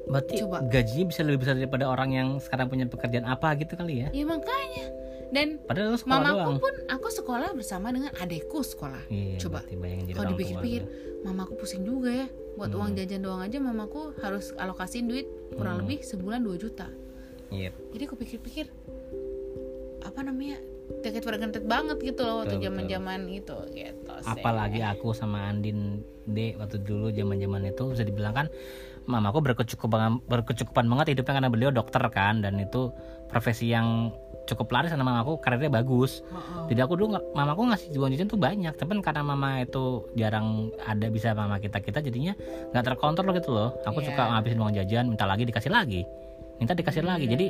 berarti Coba. gajinya bisa lebih besar daripada orang yang sekarang punya pekerjaan apa gitu kali ya ya makanya. Dan padahal mamaku doang pun aku sekolah bersama dengan adekku sekolah. iya, Coba. Kalau dipikir-pikir, mamaku pusing juga ya. Buat Hmm. uang jajan doang aja mamaku harus alokasiin duit kurang Hmm. lebih sebulan 2 juta. iya Jadi aku pikir-pikir apa namanya? Take it for granted banget gitu loh waktu zaman-zaman itu gitu. sih. apalagi aku sama Andin D waktu dulu zaman zaman itu bisa dibilang kan mamaku berkecukupan berkecukupan banget hidupnya karena beliau dokter kan dan itu profesi yang cukup laris karena mamaku karirnya bagus Heeh. jadi aku dulu mamaku ngasih uang jajan tuh banyak tapi karena mama itu jarang ada bisa mama kita kita jadinya nggak terkontrol gitu loh aku Iya. suka ngabisin uang jajan minta lagi dikasih lagi minta dikasih lagi jadi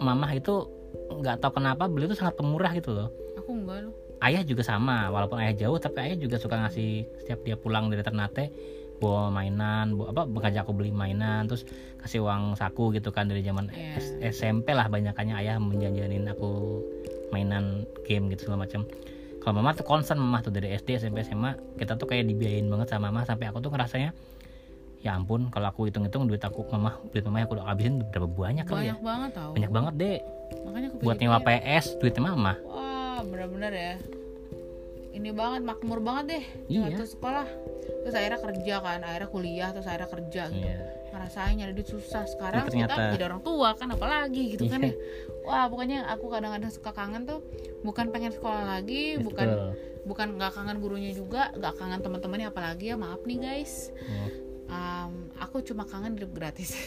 mama itu nggak tahu kenapa beliau tuh sangat pemurah gitu loh Aku enggak loh. ayah juga sama walaupun ayah jauh tapi ayah juga suka ngasih setiap dia pulang dari Ternate bawa mainan bawa apa ngajak aku beli mainan terus kasih uang saku gitu kan dari zaman. S- SMP lah banyakannya ayah menjanjanin aku mainan game gitu segala macam kalau mama tuh concern mama tuh dari SD SMP SMA kita tuh kayak dibiayain banget sama mama sampai aku tuh ngerasanya ya ampun kalau aku hitung-hitung duit aku mama duit mama yang aku udah habisin berapa banyak kali ya Banyak banget tau. banyak banget deh Makanya aku buat nyewa PS duitnya mama Wah, benar-benar ya. Ini banget makmur banget deh Iya. waktu sekolah. Terus akhirnya kerja kan, akhirnya kuliah, terus akhirnya kerja gitu. Iya. Ngerasain nyari duit susah. Sekarang Ya, ternyata- kita jadi orang tua kan apalagi gitu kan Iya. ya. Wah, pokoknya aku kadang-kadang suka kangen tuh bukan pengen sekolah lagi, bukan Betul. bukan nggak kangen gurunya juga, nggak kangen teman-temannya apalagi ya maaf nih guys. Hmm. Em, aku cuma kangen hidup gratis. *laughs*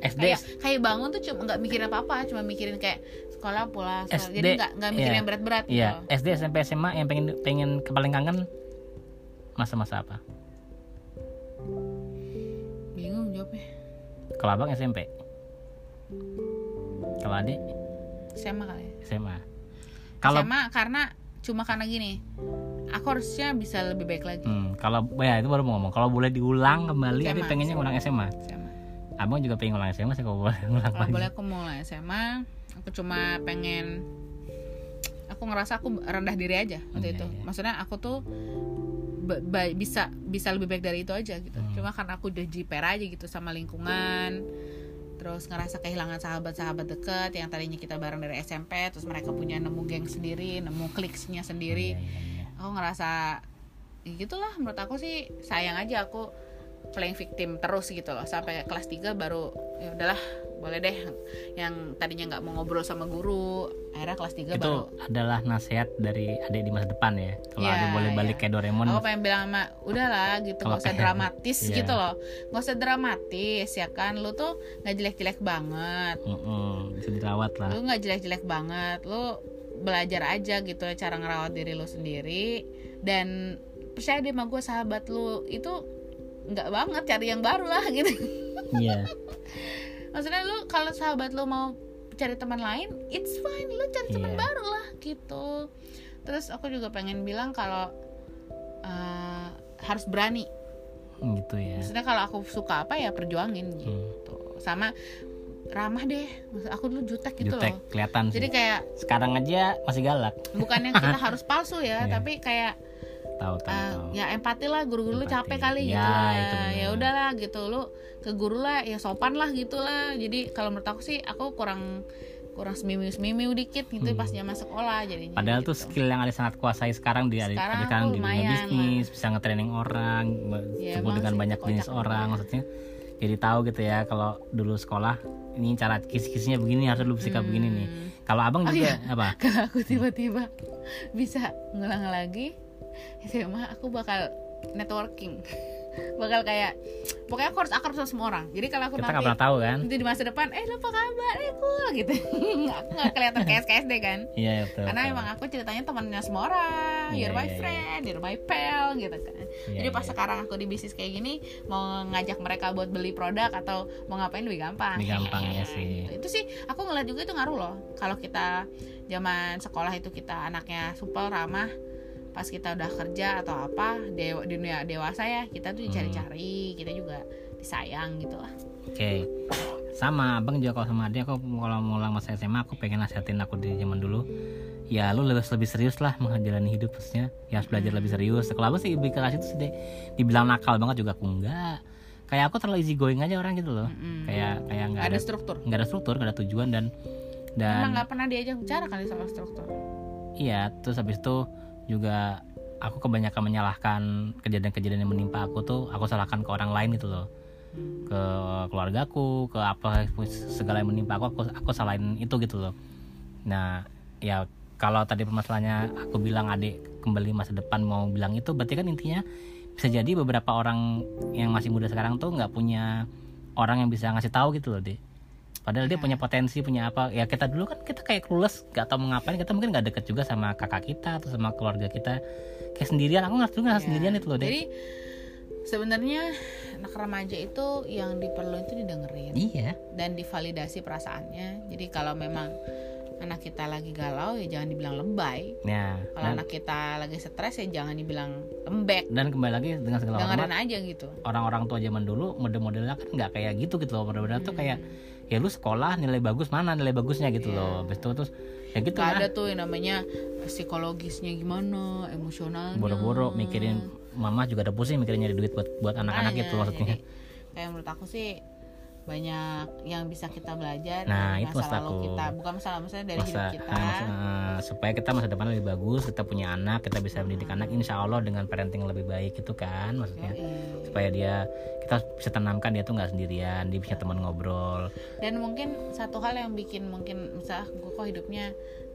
SD kayak kayak bangun tuh cuma nggak mikirin apa-apa, cuma mikirin kayak sekolah pulang. sekolah. SD, Jadi nggak nggak mikirin iya. yang berat-berat gitu. Iya, SD, SMP, SMA yang pengen pengen paling kangen masa-masa apa? Bingung jawabnya. Kalau abang SMP, kalau adik SMA kali ya. SMA. Kalau SMA karena cuma karena gini. Aku harusnya bisa lebih baik lagi. hmm, kalau ya itu baru mau ngomong. Kalau boleh diulang kembali, SMA, adik pengennya SMA. ulang SMA. SMA. Abang juga pengen ulang SMA sih kalau boleh *laughs* ulang Kalau lagi. boleh aku mulai SMA, aku cuma pengen aku ngerasa aku rendah diri aja waktu Iya, itu. iya. Maksudnya aku tuh bisa bisa lebih baik dari itu aja gitu. Hmm. Cuma karena aku udah jiper aja gitu sama lingkungan. Terus ngerasa kehilangan sahabat-sahabat deket yang tadinya kita bareng dari SMP, terus mereka punya nemu geng sendiri, nemu kliksnya sendiri. Iya, iya, iya. Aku ngerasa ya gitulah menurut aku sih sayang aja aku playing victim terus gitu loh. Sampai kelas 3 baru ya udahlah boleh deh. Yang tadinya nggak mau ngobrol sama guru akhirnya kelas 3 Itu baru. adalah nasihat dari adik di masa depan ya. Kalau adik boleh balik iya. kayak Doraemon, aku pengen bilang sama udahlah gitu nggak usah dramatis iya. gitu loh. Nggak usah dramatis ya kan? Lu tuh nggak jelek-jelek banget. Mm-mm, bisa dirawat lah. lu nggak jelek-jelek banget. Lu belajar aja gitu cara ngerawat diri lu sendiri dan percaya deh sama gue sahabat lu itu nggak banget cari yang baru lah *laughs* gitu Iya. maksudnya lu kalau sahabat lu mau cari teman lain it's fine lu cari teman Iya. baru lah gitu terus aku juga pengen bilang kalau eh, harus berani gitu ya maksudnya kalau aku suka apa ya perjuangin Hmm. gitu sama ramah deh. Maksud aku dulu jutek gitu jutek loh. kelihatan jadi sih. kayak sekarang aja masih galak. Bukannya *laughs* kita harus palsu ya Iya. tapi kayak tahu tahu eh, tahu. ya empati lah guru-guru lu capek kali Ya, gitu lah. ya udahlah gitu lu ke guru lah ya sopan lah gitu lah. Jadi kalau menurut aku sih aku kurang kurang semimiu semimiu dikit gitu pas zaman sekolah Hmm. Padahal tuh gitu. skill yang ada sangat kuasai sekarang di Sekarang sekarang di dunia bisnis, bisa nge-training orang, Ya, sebut emang dengan banyak jenis orang maksudnya. Jadi tahu gitu ya kalau dulu sekolah ini cara kis-kisnya begini harus lu bersikap begini nih. Hmm. Kalau abang Oh, juga iya. apa? *laughs* kalau aku tiba-tiba bisa ngulang lagi SMA aku bakal networking bakal kayak pokoknya aku harus akrab sama semua orang jadi kalau aku Kita nggak nanti pernah tahu kan? nanti di masa depan eh lo apa kabar eh cool gitu *laughs* aku nggak kelihatan kayak KSD kan Iya betul. karena betul. emang aku ceritanya temannya semua orang Iya, you're my iya, iya. friend you're my pal gitu kan Iya, jadi pas iya. sekarang aku di bisnis kayak gini mau ngajak mereka buat beli produk atau mau ngapain lebih gampang Lebih gampang, ya sih. Gitu. itu sih aku ngeliat juga itu ngaruh loh kalau kita zaman sekolah itu kita anaknya supel ramah pas kita udah kerja atau apa dewa, di dunia dewasa ya kita tuh dicari-cari kita juga disayang gitu lah Oke. Sama abang juga kalau sama dia aku kalau mulai masa SMA aku pengen nasihatin aku di zaman dulu. Ya lu lebih lebih serius lah menjalani hidup maksudnya. Ya harus belajar lebih serius. Kalau abang sih lebih keras itu sih deh. Dibilang nakal banget juga aku enggak. Kayak aku terlalu easy going aja orang gitu loh. Mm-mm. Kayak kayak nggak ada ada struktur nggak ada struktur, nggak ada tujuan dan dan nggak pernah diajak bicara kali soal struktur iya terus habis itu juga aku kebanyakan menyalahkan kejadian-kejadian yang menimpa aku tuh aku salahkan ke orang lain gitu loh. Ke keluargaku ke apa segala yang menimpa aku aku aku salahin itu gitu loh. Nah ya kalau tadi permasalahannya aku bilang adik kembali masa depan mau bilang itu berarti kan intinya bisa jadi beberapa orang yang masih muda sekarang tuh nggak punya orang yang bisa ngasih tahu gitu loh deh padahal dia Ya. punya potensi punya apa ya kita dulu kan kita kayak clueless nggak tahu mau ngapain kita mungkin nggak deket juga sama kakak kita atau sama keluarga kita kayak sendirian aku ngerti juga Ya. sendirian itu loh deh Jadi sebenarnya anak remaja itu yang diperlukan itu didengerin iya dan divalidasi perasaannya. Jadi kalau memang anak kita lagi galau ya jangan dibilang lebay. ya Kalau dan, anak kita lagi stres ya jangan dibilang lembek. dan kembali lagi dengan segala hormat Dengerin aja gitu. orang-orang tua zaman dulu model-modelnya kan nggak kayak gitu gitu loh model-modelnya tuh Hmm. kayak ya lu sekolah nilai bagus mana nilai bagusnya gitu Iya. loh habis itu terus ya gitu Gak lah ada tuh yang namanya psikologisnya gimana, emosionalnya. boro-boro mikirin mama juga ada pusing mikirin nyari duit buat buat anak-anak Makanya, gitu maksudnya jadi kayak menurut aku sih banyak yang bisa kita belajar Nah, dari itu masa lalu aku. kita. bukan masalah maksudnya dari hidup masa, kita. ah, masa- ah, supaya kita masa depan lebih bagus kita punya anak kita bisa mendidik anak insya Allah dengan parenting lebih baik gitu kan maksudnya. Yoi. supaya dia kita bisa tanamkan dia tuh nggak sendirian dia bisa teman ngobrol. Dan mungkin satu hal yang bikin mungkin misalnya gue kok hidupnya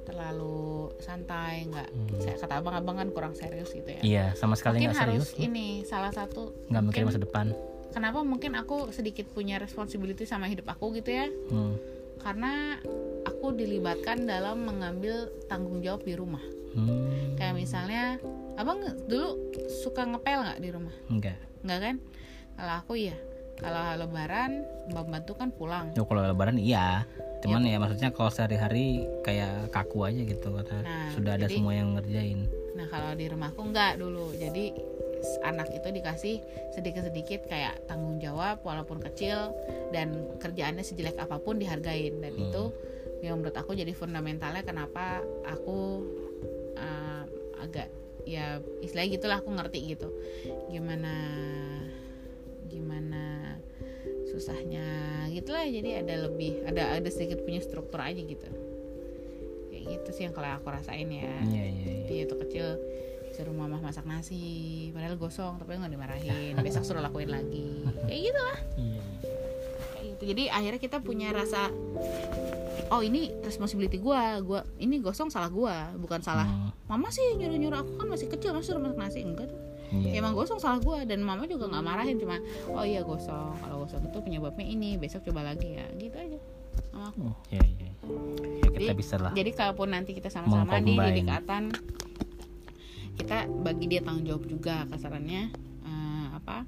terlalu santai nggak saya kata abang-abang kan kurang serius gitu ya. Hmm. iya sama sekali nggak harus serius. ini salah satu nggak mungkin masa depan kenapa mungkin aku sedikit punya responsibility sama hidup aku gitu ya? Hmm. karena aku dilibatkan dalam mengambil tanggung jawab di rumah. Hmm. kayak misalnya abang dulu suka ngepel nggak di rumah? Enggak nggak kan? Kalau aku iya. Kalau lebaran pembantu kan pulang. Ya, kalau lebaran iya. Cuman ya, maksudnya kalau sehari-hari kayak kaku aja gitu kata. Nah, sudah ada jadi- semua yang ngerjain. Nah kalau di rumahku enggak dulu. Jadi anak itu dikasih sedikit-sedikit kayak tanggung jawab walaupun kecil Dan kerjaannya sejelek apa pun dihargain. Dan Hmm. itu yang menurut aku jadi fundamentalnya kenapa aku uh, agak ya istilahnya gitulah aku ngerti gitu. Gimana gimana susahnya gitulah. Jadi ada lebih ada ada sedikit punya struktur aja gitu. Kayak gitu sih yang kalau aku rasain ya. Iya iya iya. dia tuh kecil suruh mama masak nasi padahal gosong tapi nggak dimarahin. Besok suruh lakuin lagi. Kayak gitu lah Iya. kayak gitu. Jadi akhirnya kita punya rasa oh ini responsibility gua. Gua ini gosong salah gua bukan salah Hmm, mama sih. Nyuruh nyuruh aku kan masih kecil masih suruh masak nasi. Enggak tuh. Iya. emang gosong salah gua dan mama juga nggak marahin. Cuma oh iya gosong. Kalau gosong itu penyebabnya ini besok coba lagi. Ya gitu aja. Sama aku. Hmm, iya iya. Ya kita Jadi- bisa lah. jadi kalaupun nanti kita sama-sama di didikatan kita bagi dia tanggung jawab juga kasarannya eh, apa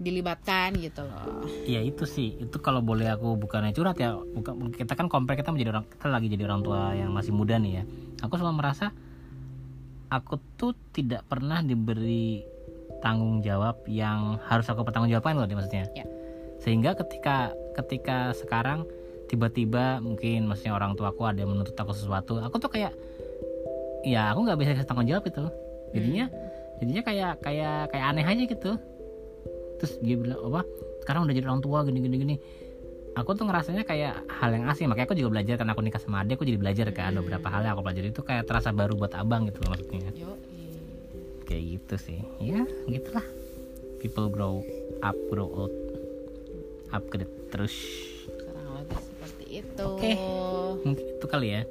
dilibatkan gitu loh. Iya itu sih. Itu kalau boleh aku bukannya curhat ya bukan kita kan komplek kita menjadi orang kita lagi jadi orang tua yang masih muda nih ya. Aku selalu merasa aku tuh tidak pernah diberi tanggung jawab yang harus aku bertanggung jawabkan loh maksudnya. Ya. sehingga ketika ketika sekarang tiba-tiba mungkin maksudnya orang tua aku ada yang menuntut aku sesuatu aku tuh kayak ya aku nggak bisa kasih tanggung jawab itu jadinya jadinya kayak kayak kayak aneh aja gitu. Terus dia bilang apa? Sekarang udah jadi orang tua gini gini gini. Aku tuh ngerasanya kayak hal yang asing. Makanya aku juga belajar karena aku nikah sama adik aku jadi belajar kan Hmm. beberapa hal yang aku pelajari itu kayak terasa baru buat abang gitu loh maksudnya. Yo, kayak gitu sih. Ya gitulah. People grow up grow old. Upgrade terus. Kurang lebih seperti itu. Oke. mungkin itu kali ya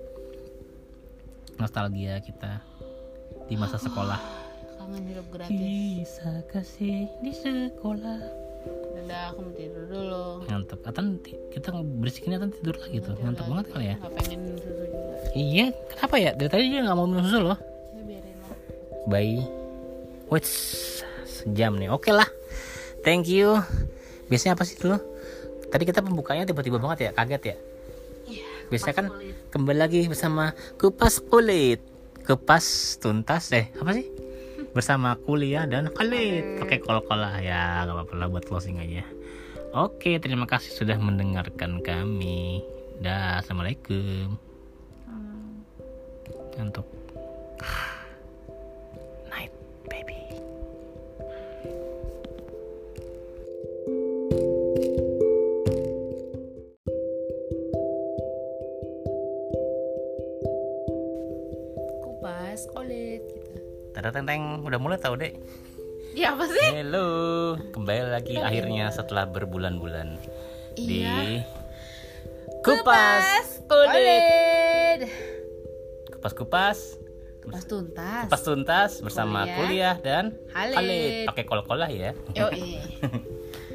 nostalgia kita di masa sekolah Kangen hidup gratis. kisah kasih di sekolah Udah aku mau tidur dulu. ngantuk Atan kita berisikin Atan tidur lagi tuh ngantuk banget kali ya Gak pengen minum susu juga. iya kenapa ya dari tadi dia nggak mau minum susu loh Ya biarin lah. Bye. Wait, sejam nih. Oke lah. Thank you. Biasanya apa sih dulu? Tadi kita pembukanya tiba-tiba banget ya, kaget ya. Biasanya kan kembali lagi bersama kupas kulit, kupas tuntas eh apa sih? *laughs* Bersama kuliah dan kulit. Pakai kol-kolah ya, nggak apa-apa lah buat closing aja. Oke, terima kasih sudah mendengarkan kami. Dah, assalamualaikum. Ngantuk. Teng teng, udah mulai tau deh. Ya apa sih? Halo, kembali lagi akhirnya setelah berbulan-bulan di Iya. kupas kulit. Kupas kupas, Kupas tuntas. kupas tuntas bersama Kuliah. kuliah, dan Halid. Pakai kol-kolah ya. Yoi. *laughs*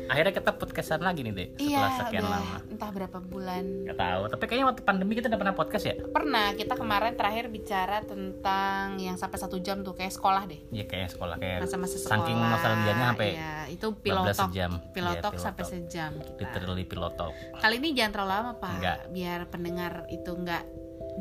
Akhirnya kita podcastan lagi nih deh setelah Iya, sekian udah lama. entah berapa bulan. Gak tahu, tapi kayaknya waktu pandemi kita udah pernah podcast ya. Pernah kita kemarin terakhir bicara tentang yang sampai satu jam tuh kayak sekolah deh. Ya kayak sekolah kayak Masa-masa sekolah. saking nostalgianya sampai Iya, itu 12 pilotok. sejam. Pilotok Iya, sampai pilotok. sejam kita. literally pilotok. Kali ini jangan terlalu lama pak, Enggak. biar pendengar itu enggak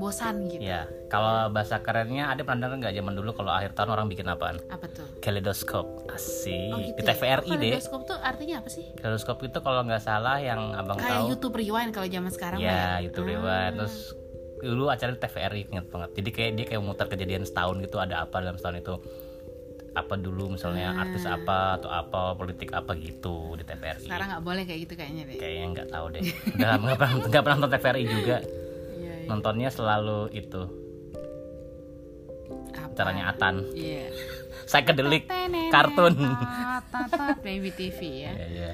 bosan gitu. Ya, kalau bahasa kerennya ada pernah nggak zaman dulu kalau akhir tahun orang bikin apaan? Apa tuh? Kaleidoskop, asik. Oh gitu Di ya? TVRI Oh, deh. kaleidoskop tuh artinya apa sih? Kaleidoskop itu kalau nggak salah yang abang Kayak tahu. YouTube Rewind kalau zaman sekarang Ya, Pak. YouTube Ah. Rewind. Terus dulu acara TVRI inget banget. Jadi kayak dia kayak muter kejadian setahun gitu ada apa dalam setahun itu apa dulu misalnya Ah. artis apa atau apa politik apa gitu di TVRI. Sekarang nggak boleh kayak gitu kayaknya deh. Kayaknya nggak tahu deh. Udah nggak pernah nggak pernah nonton TVRI juga. Iya. Nontonnya selalu itu Apa? acaranya Atan. Iya. *laughs* Psychedelic kartun. Baby TV ya. Iya, iya.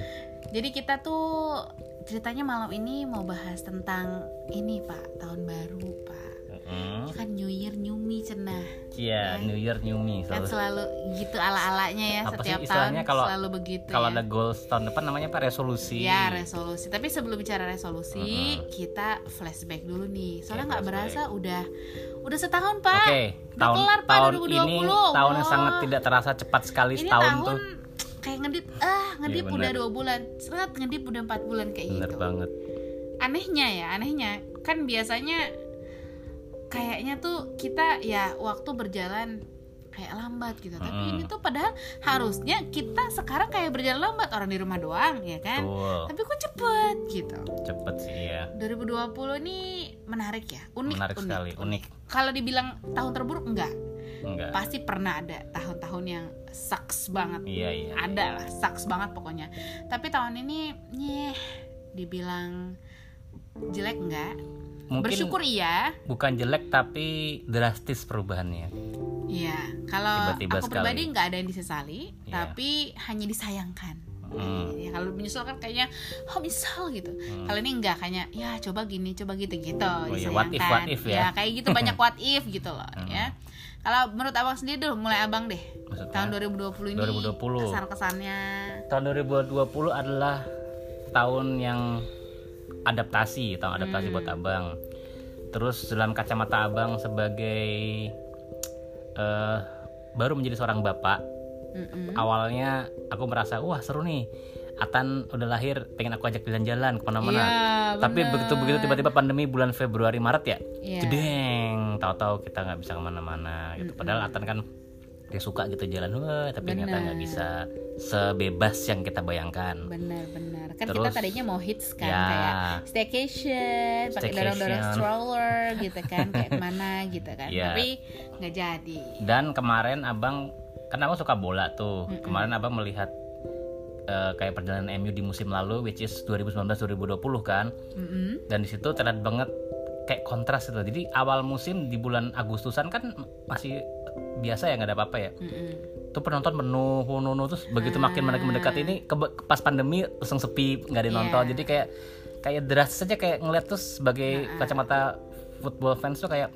Jadi kita tuh ceritanya malam ini mau bahas tentang ini Pak, tahun baru Pak. Mm. Kan New Year New Me cenah. Iya, New Year New Me Kan selalu. selalu gitu ala-alanya ya Apa sih setiap tahun istilahnya kalau- selalu begitu Kalau ya. ada goals tahun depan namanya apa resolusi. Ya resolusi. Tapi sebelum bicara resolusi, kita flashback dulu nih. Soalnya nggak flashback. berasa udah udah setahun Pak. Oke, Udah tahun kelar, Pak, tahun 2020. ini tahun yang sangat tidak terasa cepat sekali Ini setahun tahun tuh. kayak ngedip ah ngedip Iya, udah dua bulan, seret ngedip udah empat bulan kayak Bener gitu. banget. Anehnya ya, anehnya kan biasanya kayaknya tuh kita ya waktu berjalan kayak lambat gitu. Tapi Mm-mm. ini tuh padahal harusnya kita sekarang kayak berjalan lambat orang di rumah doang ya kan. Betul. Tapi kok cepet gitu. Cepet sih ya. 2020 ini menarik ya, unik, Menarik unik, sekali, unik. Kalau dibilang tahun terburuk enggak, Enggak. pasti pernah ada tahun-tahun yang sucks banget. Iya, iya. Ada lah, sucks banget pokoknya. Tapi tahun ini, nyeh, dibilang jelek enggak? Mungkin Bersyukur iya. bukan jelek tapi drastis perubahannya. Iya, kalau Tiba-tiba aku sekali. pribadi nggak ada yang disesali, Iya. tapi hanya disayangkan. Hmm. Ya kalau menyesal kan kayaknya oh misal gitu. Hmm. Kalau ini enggak kayaknya ya coba gini, coba gitu gitu. Oh iya, what if, what if ya. kayak gitu banyak *laughs* what if gitu loh Hmm. ya. Kalau menurut abang sendiri dulu mulai abang deh Maksudnya tahun 2020 ini 2020. kesan-kesannya tahun 2020 adalah tahun yang adaptasi, tahun adaptasi Hmm. buat abang. Terus dalam kacamata abang sebagai eh, baru menjadi seorang bapak, Mm-mm. awalnya aku merasa wah seru nih. Atan udah lahir, pengen aku ajak jalan-jalan ke mana-mana. Iya, Tapi begitu begitu tiba-tiba pandemi bulan Februari Maret ya, Iya. jedeng tahu-tahu kita nggak bisa ke mana-mana gitu padahal Atan kan dia suka gitu jalan wah tapi ternyata Benar. nggak bisa sebebas yang kita bayangkan benar-benar kan kita Terus, tadinya mau hits kan ya. kayak staycation pakai dorong-dorong Staycation. stroller gitu kan kayak mana gitu kan Ya. tapi nggak jadi dan kemarin abang kan abang suka bola tuh kemarin abang melihat eh, kayak perjalanan MU di musim lalu which is 2019-2020 kan Mm-mm. dan di situ terlihat banget kayak kontras itu jadi awal musim di bulan Agustusan kan masih biasa ya nggak ada apa-apa ya Mm-mm. tuh penonton penuh penuh. terus begitu makin mereka mendekat ini ke- pas pandemi langsung sepi nggak ada yang nonton Iya. jadi kayak kayak drastis aja kayak ngeliat tuh sebagai kacamata football fans tuh kayak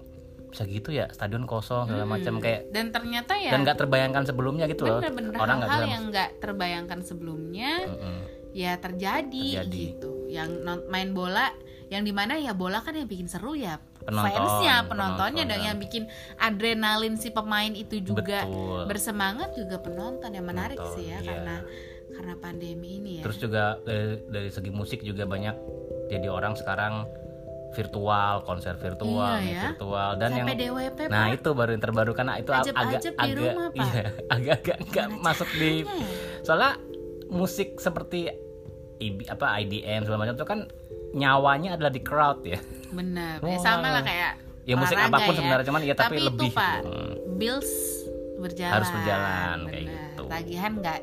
bisa gitu ya stadion kosong segala macam kayak dan ternyata ya dan nggak terbayangkan sebelumnya gitu loh orang bilang yang nggak terbayangkan sebelumnya Mm-mm. ya terjadi, Terjadi. gitu yang main bola yang di mana ya bola kan yang bikin seru ya Penonton, fansnya penontonnya penonton, dong ya. yang bikin adrenalin si pemain itu juga Betul. bersemangat juga penonton yang menarik Penonton, sih ya iya. karena karena pandemi ini ya terus juga dari, dari segi musik juga banyak jadi orang sekarang virtual konser virtual Iya ya. virtual dan yang DWP nah Pak. itu baru yang terbaru karena itu ag- agak agak rumah, Pak. iya *laughs* agak-agak nggak masuk di Eh, soalnya musik seperti apa IDM segala macam itu kan nyawanya adalah di crowd ya benar Wah. ya sama lah kayak ya musik apa pun ya. sebenarnya cuman ya tapi, itu lebih pak gitu. Hmm. bills berjalan Harus berjalan, kayak benar. gitu. tagihan nggak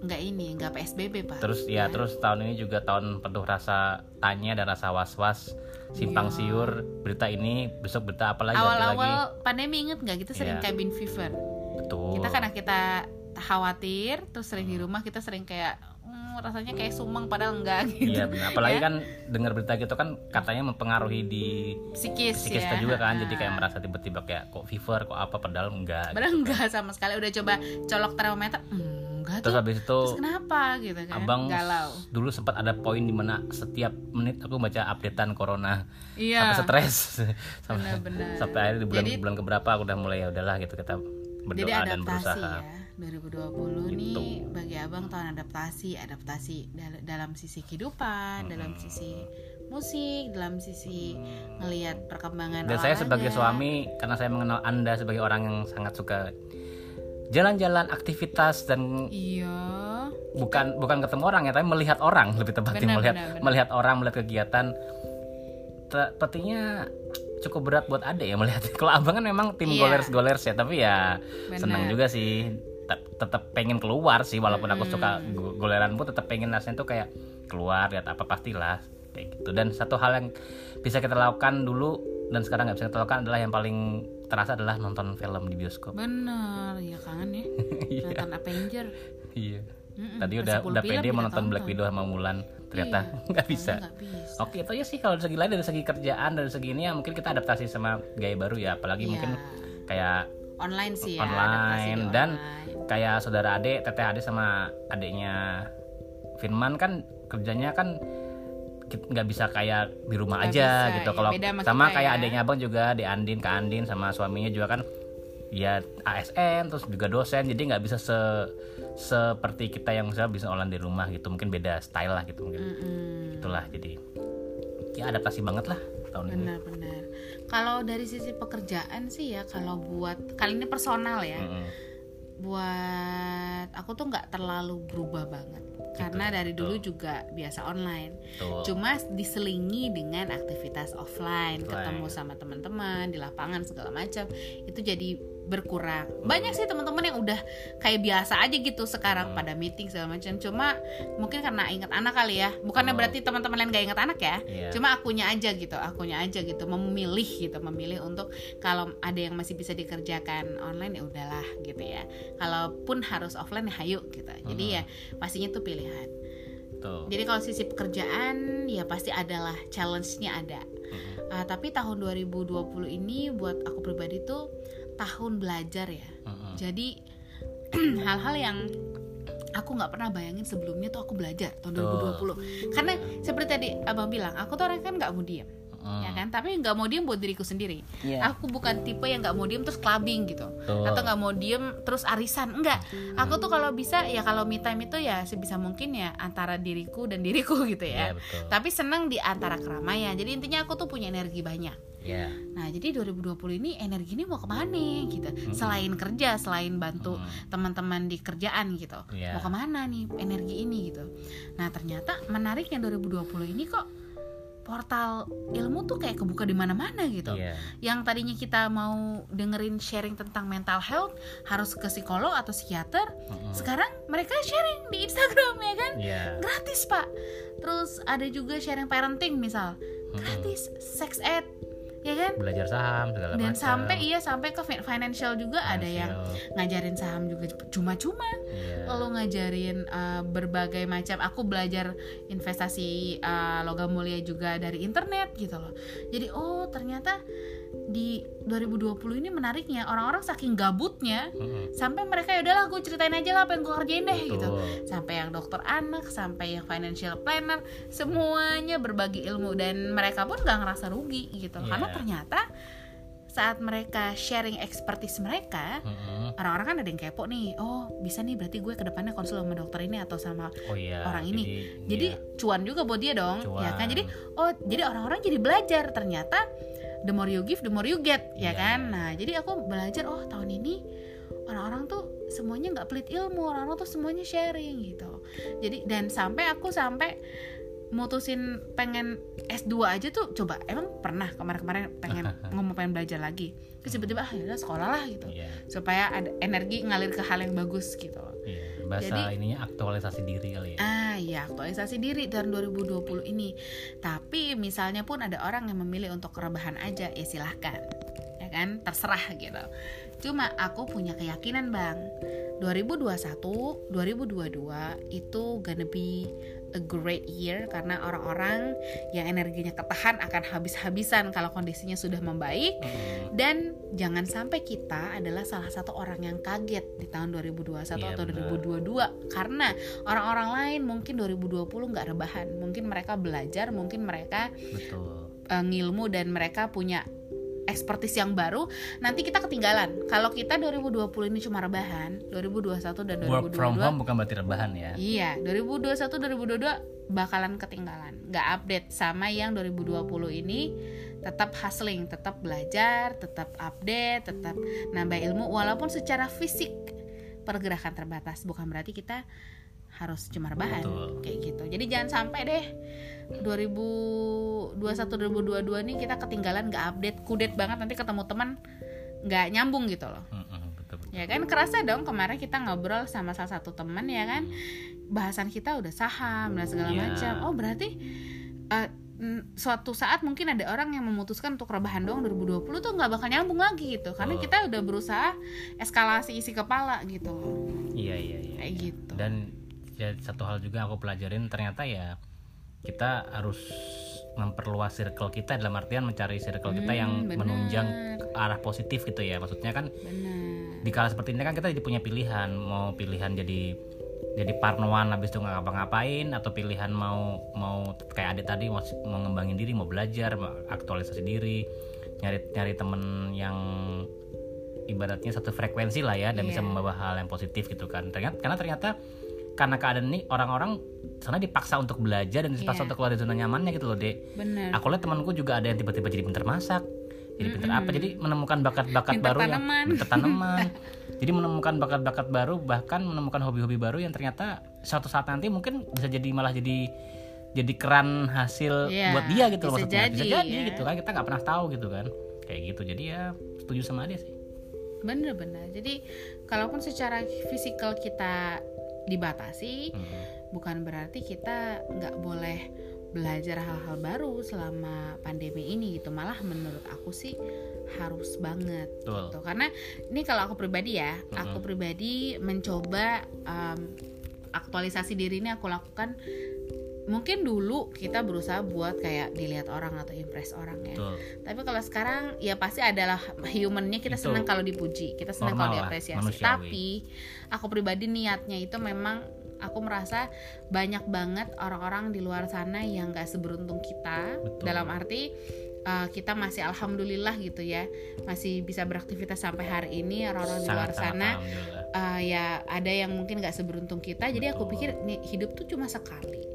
nggak ini nggak psbb pak terus ya terus tahun ini juga tahun penuh rasa tanya dan rasa was-was simpang siur berita ini besok berita apa lagi Iya. awal-awal pandemi inget nggak kita sering Iya. cabin fever betul kita karena kita khawatir terus sering di rumah kita sering kayak "Hmm, rasanya kayak sumeng padahal enggak *laughs* gitu Iya benar. Apalagi Ya. kan dengar berita gitu kan katanya mempengaruhi di psikis, psikis ya kita juga kan. Jadi Ah. kayak merasa tiba-tiba kayak kok fever, kok apa padahal enggak. padahal enggak sama sekali udah coba colok termometer enggak Terus tuh habis itu terus kenapa gitu kan abang galau dulu sempat ada poin di mana setiap menit aku baca updatean corona iya sampai stres *laughs* sampai, sampai akhirnya di bulan Jadi- bulan keberapa aku udah mulai ya udahlah gitu kita berdoa jadi dan berusaha. ya 2020 nih Gitu. bagi abang tahun adaptasi adaptasi dal- dalam sisi kehidupan dalam sisi musik dalam sisi ngelihat perkembangan Dan saya sebagai suami karena saya mengenal Anda sebagai orang yang sangat suka jalan-jalan aktivitas dan iya bukan bukan ketemu orang ya tapi melihat orang lebih tepatnya Benar, melihat benar, benar. melihat orang melihat kegiatan sepertinya cukup berat buat ade ya melihat *laughs* kalau abang kan memang tim Iya. golers golers ya tapi ya Benar. senang juga sih Tet- tetap pengen keluar sih walaupun aku suka go- goleran pun tetap pengen rasanya tuh kayak keluar lihat apa pastilah kayak gitu. Dan satu hal yang bisa kita lakukan dulu dan sekarang nggak bisa kita lakukan adalah yang paling terasa adalah nonton film di bioskop. Bener ya kangen *laughs* ya? Iya. nonton Avenger. Iya. Mm-mm, tadi udah 10 udah pede kita mau nonton tonton. Black Widow sama Mulan ternyata Iya, *laughs* nggak bisa. nggak bisa. Oke itu aja sih kalau dari segi lain dari segi kerjaan dari segi ini ya mungkin kita adaptasi sama gaya baru ya apalagi Iya. mungkin kayak online sih ya Online, dan online. kayak saudara adik teteh adik sama adiknya Firman kan kerjanya kan nggak bisa kayak di rumah Nggak aja bisa, gitu ya. kalau sama kayak ya. adiknya abang juga di Andin ke Andin sama suaminya juga kan ya ASN terus juga dosen jadi nggak bisa se seperti kita yang misalnya bisa online di rumah gitu mungkin beda style lah gitu mungkin Mm-mm. itulah jadi ya adaptasi banget lah tahun ini benar-benar kalau dari sisi pekerjaan sih ya kalau buat kali ini personal ya. Mm-mm. buat aku tuh nggak terlalu berubah banget. Karena dari dulu juga biasa online. Cuma diselingi dengan aktivitas offline Offline. ketemu sama teman-teman di lapangan segala macam. Itu jadi berkurang. Banyak sih teman-teman yang udah kayak biasa aja gitu sekarang pada meeting segala macam. Cuma mungkin karena ingat anak kali ya. Bukannya Oh. berarti teman-teman lain gak ingat anak ya? Iya. cuma akunya aja gitu akunya aja gitu memilih gitu memilih untuk kalau ada yang masih bisa dikerjakan online ya udahlah gitu ya. Kalaupun harus offline ya hayu gitu. Jadi ya pastinya tuh pilihan. Tuh jadi kalau sisi pekerjaan ya pasti adalah challenge-nya ada. Ah, tapi tahun 2020 ini buat aku pribadi tuh tahun belajar ya Mm-mm. jadi *clears throat* hal-hal yang aku nggak pernah bayangin sebelumnya tuh aku belajar tahun Tuh. 2020 karena seperti tadi abang bilang aku tuh orang kan nggak mau diem Mm. ya kan tapi nggak mau diem buat diriku sendiri Iya. aku bukan tipe yang nggak mau diem terus clubbing gitu Betul. atau nggak mau diem terus arisan enggak aku tuh kalau bisa ya kalau me time itu ya sebisa mungkin ya antara diriku dan diriku *laughs* gitu Iya, ya betul. tapi seneng di antara keramaian jadi intinya aku tuh punya energi banyak ya Nah, jadi 2020 ini energi ini mau ke mana gitu. Selain kerja, selain bantu Mm. teman-teman di kerjaan gitu. Iya. Mau ke mana nih energi ini gitu. Nah, ternyata menariknya 2020 ini kok portal ilmu tuh kayak kebuka di mana-mana gitu. Iya. Yang tadinya kita mau dengerin sharing tentang mental health harus ke psikolog atau psikiater, Mm-mm. sekarang mereka sharing di Instagram ya kan? Iya. Gratis, Pak. Terus ada juga sharing parenting misal. Gratis, sex ed, ya kan? belajar saham segala dan macam sampai iya sampai ke fi- financial juga ada yang Financial. ngajarin saham juga cuma-cuma Iya. lalu ngajarin uh, berbagai macam aku belajar investasi uh, logam mulia juga dari internet gitu loh jadi oh ternyata di 2020 ini menariknya orang-orang saking gabutnya Mm-mm. sampai mereka ya udahlah gue ceritain aja lah apa yang gue kerjain deh gitu Betul. sampai yang dokter anak sampai yang financial planner semuanya berbagi ilmu dan mereka pun gak ngerasa rugi gitu Iya. karena ternyata saat mereka sharing expertise mereka Mm-mm. orang-orang kan ada yang kepo nih oh bisa nih berarti gue ke depannya konsul sama dokter ini atau sama oh iya orang ini. jadi, jadi iya. cuan juga buat dia dong ya kan Cuan. jadi oh jadi orang-orang jadi belajar ternyata the more you give the more you get ya Iya. kan? nah jadi aku belajar oh tahun ini orang-orang tuh semuanya nggak pelit ilmu orang-orang tuh semuanya sharing gitu. Jadi dan sampai aku sampai mutusin pengen S2 aja tuh coba emang pernah kemarin-kemarin pengen *laughs* ngomong pengen belajar lagi? Terus tiba-tiba ah yaudah sekolah lah gitu. Iya. Supaya ada energi ngalir ke hal yang bagus gitu. Iya bahasa Jadi- ininya aktualisasi diri kali ya. Ah ya aktualisasi diri tahun 2020 ini. Tapi misalnya pun ada orang yang memilih untuk rebahan aja ya silahkan. Ya kan? Terserah gitu. Cuma aku punya keyakinan bang. 2021, 2022 itu gonna be a great year karena orang-orang yang energinya ketahan akan habis-habisan kalau kondisinya sudah membaik Mm. dan jangan sampai kita adalah salah satu orang yang kaget di tahun 2021 Iya, atau benar. 2022 karena orang-orang lain mungkin 2020 nggak rebahan mungkin mereka belajar mungkin mereka betul eh, ngilmu dan mereka punya expertise yang baru nanti kita ketinggalan kalau kita 2020 ini cuma rebahan 2021 dan 2022 work from home bukan berarti rebahan ya Iya, 2021 2022 bakalan ketinggalan. Nggak update sama yang 2020 ini tetap hustling, tetap belajar, tetap update, tetap nambah ilmu walaupun secara fisik pergerakan terbatas. Bukan berarti kita harus cuma rebahan Betul. kayak gitu. Jadi jangan sampai deh 2021 2022 nih kita ketinggalan nggak update, kudet banget nanti ketemu teman nggak nyambung gitu loh. Mm-mm, betul betul. Ya kan kerasa dong kemarin kita ngobrol sama salah satu teman ya kan? Bahasan kita udah saham dan segala Iya. macam. Oh berarti mm, suatu saat mungkin ada orang yang memutuskan untuk rebahan doang 2020 tuh nggak bakal nyambung lagi gitu. Karena Oh. kita udah berusaha eskalasi isi kepala gitu iya iya iya kayak iya. gitu. Dan ya, satu hal juga aku pelajarin ternyata ya kita harus memperluas circle kita dalam artian mencari circle kita yang Hmm, benar. menunjang ke arah positif gitu ya maksudnya kan benar di kala seperti ini kan kita jadi punya pilihan mau pilihan jadi jadi parnoan habis itu nggak ngapa-ngapain atau pilihan mau mau kayak adik tadi mau, mau ngembangin diri mau belajar mau aktualisasi diri nyari nyari temen yang ibaratnya satu frekuensi lah ya dan bisa Iya. membawa hal yang positif gitu kan ternyata karena ternyata karena keadaan ini orang-orang sana dipaksa untuk belajar dan dipaksa Iya. untuk keluar dari zona nyamannya gitu loh dek. Benar aku lihat temanku juga ada yang tiba-tiba jadi pinter masak jadi pinter apa jadi menemukan bakat-bakat baru yang tanaman. pinter tanaman. *laughs* Jadi menemukan bakat-bakat baru bahkan menemukan hobi-hobi baru yang ternyata suatu saat nanti mungkin bisa jadi malah jadi jadi keran hasil Iya, buat dia gitu loh bisa maksudnya. Bisa jadi, jadi ya. gitu kan kita nggak pernah tahu gitu kan. Kayak gitu jadi ya setuju sama dia sih. Bener-bener. Jadi kalaupun secara fisikal kita dibatasi Hmm. bukan berarti kita nggak boleh belajar hal-hal baru selama pandemi ini gitu malah menurut aku sih harus banget Betul. gitu karena ini kalau aku pribadi ya aku pribadi mencoba um, aktualisasi diri ini aku lakukan mungkin dulu kita berusaha buat kayak dilihat orang atau impress orang ya betul tapi kalau sekarang ya pasti adalah humannya kita Itu. senang kalau dipuji kita senang kalau diapresiasi manusiawi. tapi aku pribadi niatnya itu memang aku merasa banyak banget orang-orang di luar sana yang gak seberuntung kita Betul. dalam arti uh, kita masih alhamdulillah gitu ya masih bisa beraktivitas sampai hari ini orang-orang di luar sana uh, ya ada yang mungkin gak seberuntung kita jadi aku Betul. pikir nih hidup tuh cuma sekali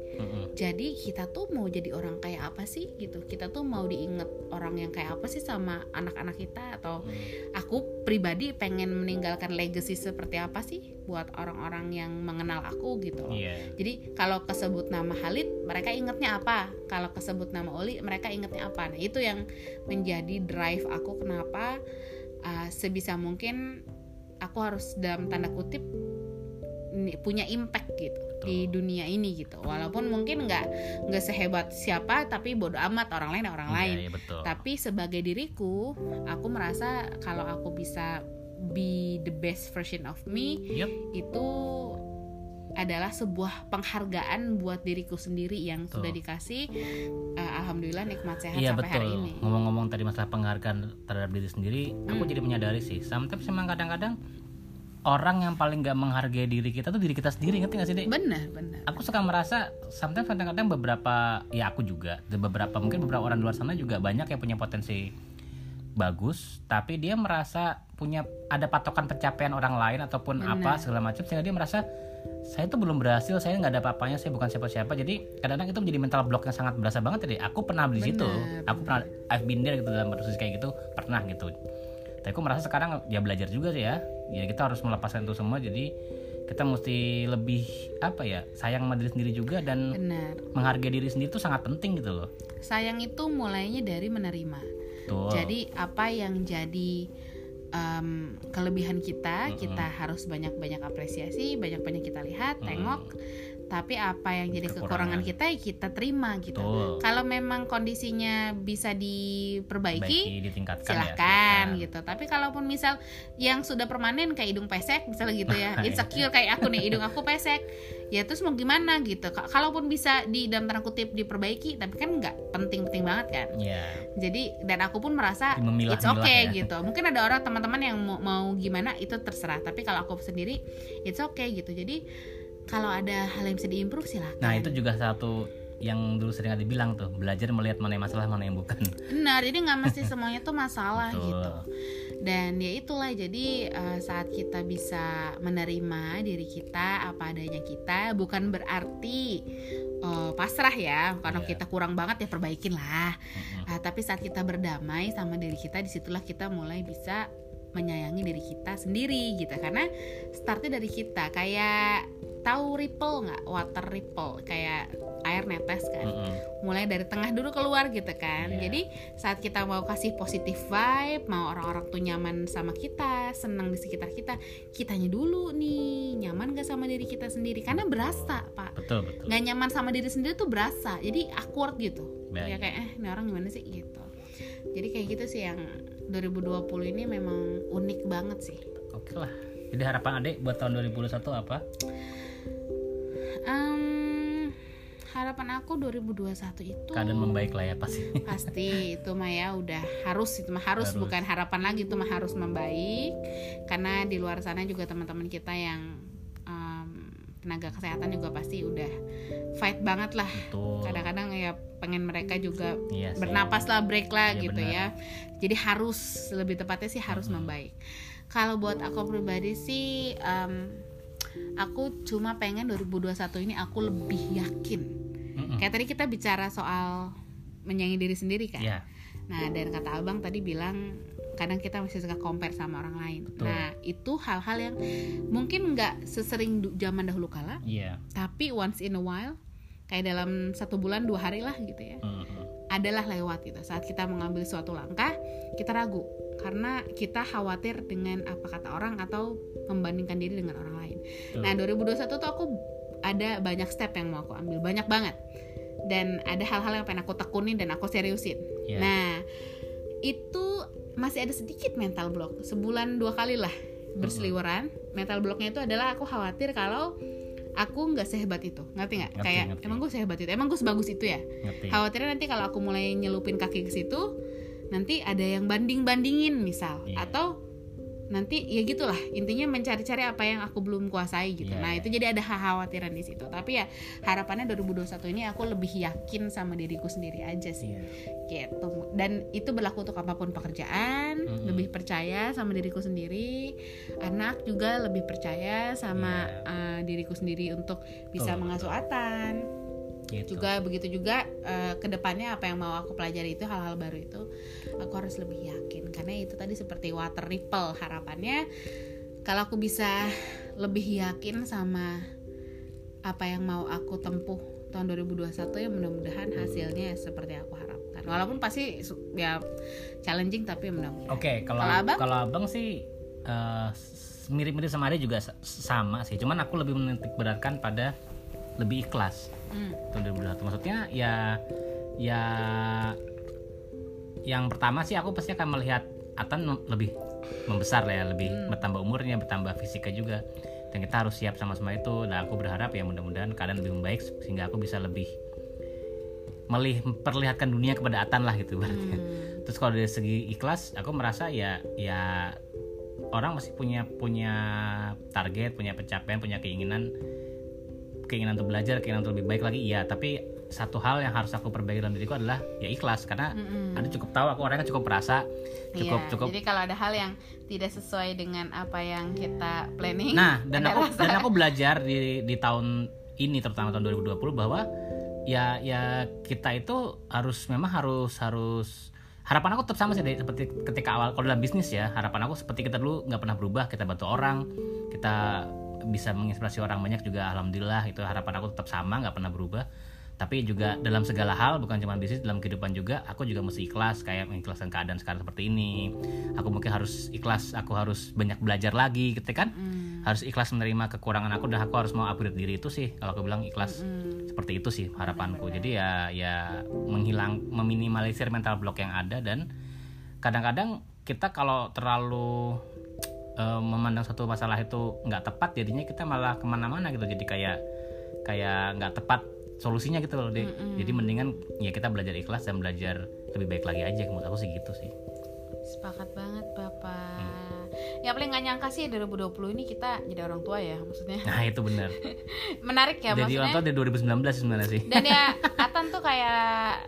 Jadi kita tuh mau jadi orang kayak apa sih gitu kita tuh mau diinget orang yang kayak apa sih sama anak-anak kita atau Mm. aku pribadi pengen meninggalkan legacy seperti apa sih buat orang-orang yang mengenal aku gitu loh. Iya. Jadi kalau kesebut nama Halid, mereka ingetnya apa? Kalau kesebut nama Oli, mereka ingetnya apa? Nah itu yang menjadi drive aku kenapa uh, sebisa mungkin aku harus dalam tanda kutip punya impact gitu di dunia ini gitu. Walaupun mungkin nggak nggak sehebat siapa, tapi bodoh amat orang lain orang Iya, lain. iya, betul. Tapi sebagai diriku, aku merasa kalau aku bisa be the best version of me, Yup. itu adalah sebuah penghargaan buat diriku sendiri yang sudah Betul. dikasih eh, alhamdulillah nikmat sehat Iya sampai betul. hari ini. Ngomong-ngomong tadi masalah penghargaan terhadap diri sendiri, aku Hmm. jadi menyadari sih. Sometimes memang kadang-kadang orang yang paling gak menghargai diri kita tuh diri kita sendiri, ngerti gak sih dek? Benar, benar. Aku suka merasa sometimes kadang-kadang beberapa, ya aku juga, dan beberapa mungkin beberapa orang di luar sana juga banyak yang punya potensi bagus, tapi dia merasa punya ada patokan pencapaian orang lain ataupun Benar. apa segala macam sehingga dia merasa saya tuh belum berhasil, saya nggak ada apa-apanya, saya bukan siapa-siapa. Jadi kadang-kadang itu menjadi mental block yang sangat berasa banget tadi. Aku pernah di situ, aku pernah I've been there gitu dalam posisi kayak gitu, pernah gitu. Tapi aku merasa sekarang ya belajar juga sih ya. Ya kita harus melepaskan itu semua. Jadi kita mesti lebih apa ya sayang sama diri sendiri juga dan Benar. menghargai diri sendiri itu sangat penting gitu loh. Sayang itu mulainya dari menerima. Tuh. Jadi apa yang jadi em, kelebihan kita, Mm-mm. kita harus banyak-banyak apresiasi, banyak-banyak kita lihat, Mm-mm. tengok. Tapi apa yang jadi Kekurangan. kekurangan kita, ya kita terima gitu. Betul. Kalau memang kondisinya bisa diperbaiki, Baiki, ya, silahkan silakan. gitu tapi kalaupun misal yang sudah permanen kayak hidung pesek misalnya gitu ya *laughs* insecure kayak aku nih hidung aku pesek ya terus mau gimana gitu Ka- kalaupun bisa di dalam tanda kutip diperbaiki tapi kan nggak penting-penting banget kan Iya. jadi dan aku pun merasa it's okay ya. gitu mungkin ada orang teman-teman yang mau, mau gimana itu terserah tapi kalau aku sendiri it's okay gitu jadi kalau ada hal yang bisa diimprove silahkan Nah itu juga satu yang dulu sering ada dibilang tuh belajar melihat mana yang masalah mana yang bukan. *laughs* benar jadi nggak mesti semuanya tuh masalah Betul. gitu dan ya itulah jadi eh, saat kita bisa menerima diri kita apa adanya kita bukan berarti eh, pasrah ya kalau Iya. kita kurang banget ya perbaikin lah Mm-mm. Ah, tapi saat kita berdamai sama diri kita di situlah kita mulai bisa menyayangi diri kita sendiri gitu. Karena startnya dari kita kayak tahu ripple nggak? Water ripple kayak air netes kan. Mm-mm. mulai dari tengah dulu keluar gitu kan. Iya. jadi saat kita mau kasih positif vibe mau orang-orang tuh nyaman sama kita senang di sekitar kita kitanya dulu nih nyaman gak sama diri kita sendiri? Karena berasa pak. Betul betul. nggak nyaman sama diri sendiri tuh berasa. Jadi awkward gitu. Ya kayak eh ini orang gimana sih? Gitu. Jadi kayak gitu sih yang 2020 ini memang unik banget sih Oke lah. Jadi harapan adik buat tahun 2021 apa? Em, harapan aku 2021 itu Keadaan membaik lah ya pasti. *laughs* pasti itu mah ya udah harus itu mah harus, Harus. bukan harapan lagi itu mah harus membaik karena di luar sana juga teman-teman kita yang tenaga kesehatan juga pasti udah fight banget lah kadang-kadang ya pengen mereka juga Iya sih. bernapas lah break lah Iya, gitu benar. ya jadi harus lebih tepatnya sih harus Mm-mm. membaik kalau buat aku pribadi sih em, aku cuma pengen 2021 ini aku lebih yakin Mm-mm. kayak tadi kita bicara soal menyayangi diri sendiri kan Iya. nah dan kata abang tadi bilang kadang kita masih suka compare sama orang lain Betul. nah itu hal-hal yang mungkin nggak sesering zaman dahulu kala Iya. tapi once in a while kayak dalam satu bulan dua hari lah gitu ya Mm-mm. adalah lewat gitu saat kita mengambil suatu langkah kita ragu karena kita khawatir dengan apa kata orang atau membandingkan diri dengan orang lain. Betul. Nah 2021 tuh aku ada banyak step yang mau aku ambil banyak banget dan ada hal-hal yang pengen aku tekunin dan aku seriusin. Iya. Nah itu masih ada sedikit mental block sebulan dua kali lah berseliweran. Mental blocknya itu adalah aku khawatir kalau aku nggak sehebat itu, ngerti nggak? Kayak ngerti. emang gue sehebat itu, emang gue sebagus itu ya Ngerti. khawatirnya nanti kalau aku mulai nyelupin kaki ke situ nanti ada yang banding bandingin misal Iya. atau nanti ya gitulah intinya mencari-cari apa yang aku belum kuasai gitu Iya, nah iya. itu jadi ada kekhawatiran di situ tapi ya harapannya 2021 ini aku lebih yakin sama diriku sendiri aja sih Iya. gitu dan itu berlaku untuk apa pun pekerjaan Mm-mm. lebih percaya sama diriku sendiri anak juga lebih percaya sama Iya. uh, diriku sendiri untuk bisa mengasuh Atan Gitu. juga begitu juga eh, ke depannya apa yang mau aku pelajari itu hal-hal baru itu aku harus lebih yakin karena itu tadi seperti water ripple harapannya kalau aku bisa lebih yakin sama apa yang mau aku tempuh tahun 2021 ya mudah-mudahan hasilnya seperti aku harapkan walaupun pasti ya challenging tapi mudah-mudahan Oke, kalau Kalau abang? kalau abang sih s- mirip-mirip sama dia juga sa- sama sih. Cuman aku lebih menitik beratkan pada lebih ikhlas Hmm. tahun 2021. Maksudnya ya ya yang pertama sih aku pasti akan melihat Atan lebih membesar lah ya, lebih bertambah umurnya, bertambah fisiknya juga. Dan kita harus siap sama-sama itu. Dan aku berharap ya mudah-mudahan keadaan lebih membaik sehingga aku bisa lebih melih memperlihatkan dunia kepada Atan lah gitu berarti. Hmm. Terus kalau dari segi ikhlas, aku merasa ya ya orang masih punya punya target, punya pencapaian, punya keinginan keinginan untuk belajar, keinginan untuk lebih baik lagi iya, tapi satu hal yang harus aku perbaiki dalam diriku adalah ya ikhlas karena Mm-mm. ada cukup tahu aku orangnya cukup perasa, cukup Iya, cukup Jadi kalau ada hal yang tidak sesuai dengan apa yang kita planning, Nah, dan aku rasa- dan aku *laughs* belajar di di tahun ini terutama tahun 2020 bahwa ya ya kita itu harus memang harus harus harapan aku tetap sama sih seperti ketika awal kalau dalam bisnis ya harapan aku seperti kita dulu nggak pernah berubah kita bantu orang kita bisa menginspirasi orang banyak juga alhamdulillah itu harapan aku tetap sama nggak pernah berubah. Tapi juga dalam segala hal bukan cuma bisnis dalam kehidupan juga aku juga mesti ikhlas kayak mengikhlaskan keadaan sekarang seperti ini. Aku mungkin harus ikhlas aku harus banyak belajar lagi gitu kan? Hmm. harus ikhlas menerima kekurangan aku dan aku harus mau upgrade diri itu sih. Kalau aku bilang ikhlas Hmm. seperti itu sih harapanku. Jadi ya ya menghilang meminimalisir mental block yang ada dan kadang-kadang kita kalau terlalu eh, memandang satu masalah itu nggak tepat jadinya kita malah ke mana-mana gitu. Jadi kayak kayak nggak tepat solusinya gitu loh deh jadi mendingan ya kita belajar ikhlas dan belajar lebih baik lagi aja. Menurut aku sih gitu sih. Sepakat banget Bapak. Ya paling nggak nyangka sih 2020 ini kita jadi orang tua ya maksudnya. nah itu benar *laughs* Menarik ya jadi orang maksudnya. tua dari 2019 sebenarnya sih Dan ya *laughs* Atan tuh kayak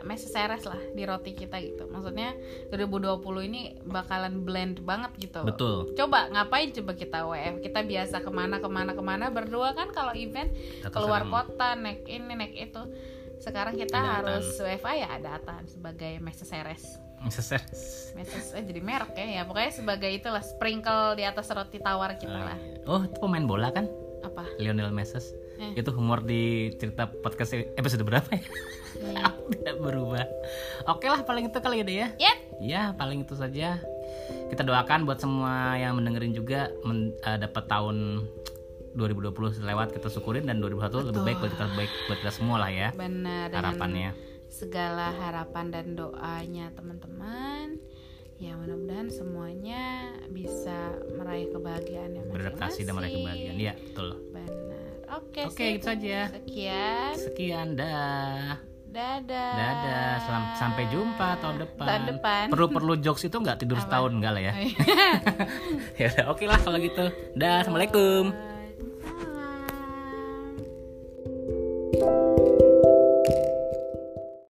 Mrs. Ceres lah di roti kita gitu. Maksudnya 2020 ini bakalan blend banget gitu. betul Coba ngapain coba kita WF? Kita biasa ke mana ke mana ke mana berdua kan kalau event Atau keluar sekarang- kota naik ini naik itu. Sekarang kita harus WFA ya ada Atan sebagai Mrs. Ceres. Seser. Mrs. eh jadi merek ya ya pokoknya sebagai itulah sprinkle di atas roti tawar kita lah Oh, itu pemain bola kan? apa Lionel Messi. Eh. Itu humor di cerita podcast episode berapa ya? Iya. *laughs* Tidak berubah. Oke lah, paling itu kali ya deh ya. Yet. Ya, paling itu saja. Kita doakan buat semua yang mendengerin juga men- eh, dapat tahun 2020 lewat kita syukurin dan 2021 lebih baik buat kita baik buat kita semua lah ya. benar dengan Harapannya segala harapan dan doanya teman-teman ya mudah-mudahan semuanya bisa meraih kebahagiaan yang beradaptasi dan meraih kebahagiaan ya betul benar oke oke itu saja sekian sekian dah Dadah. Dadah. Selam, sampai jumpa tahun depan. Tahun depan. Perlu perlu jokes itu nggak tidur Apa? setahun enggak lah ya? Oh, iya. *laughs* ya oke okay lah kalau gitu. Dah. Assalamualaikum. Bye.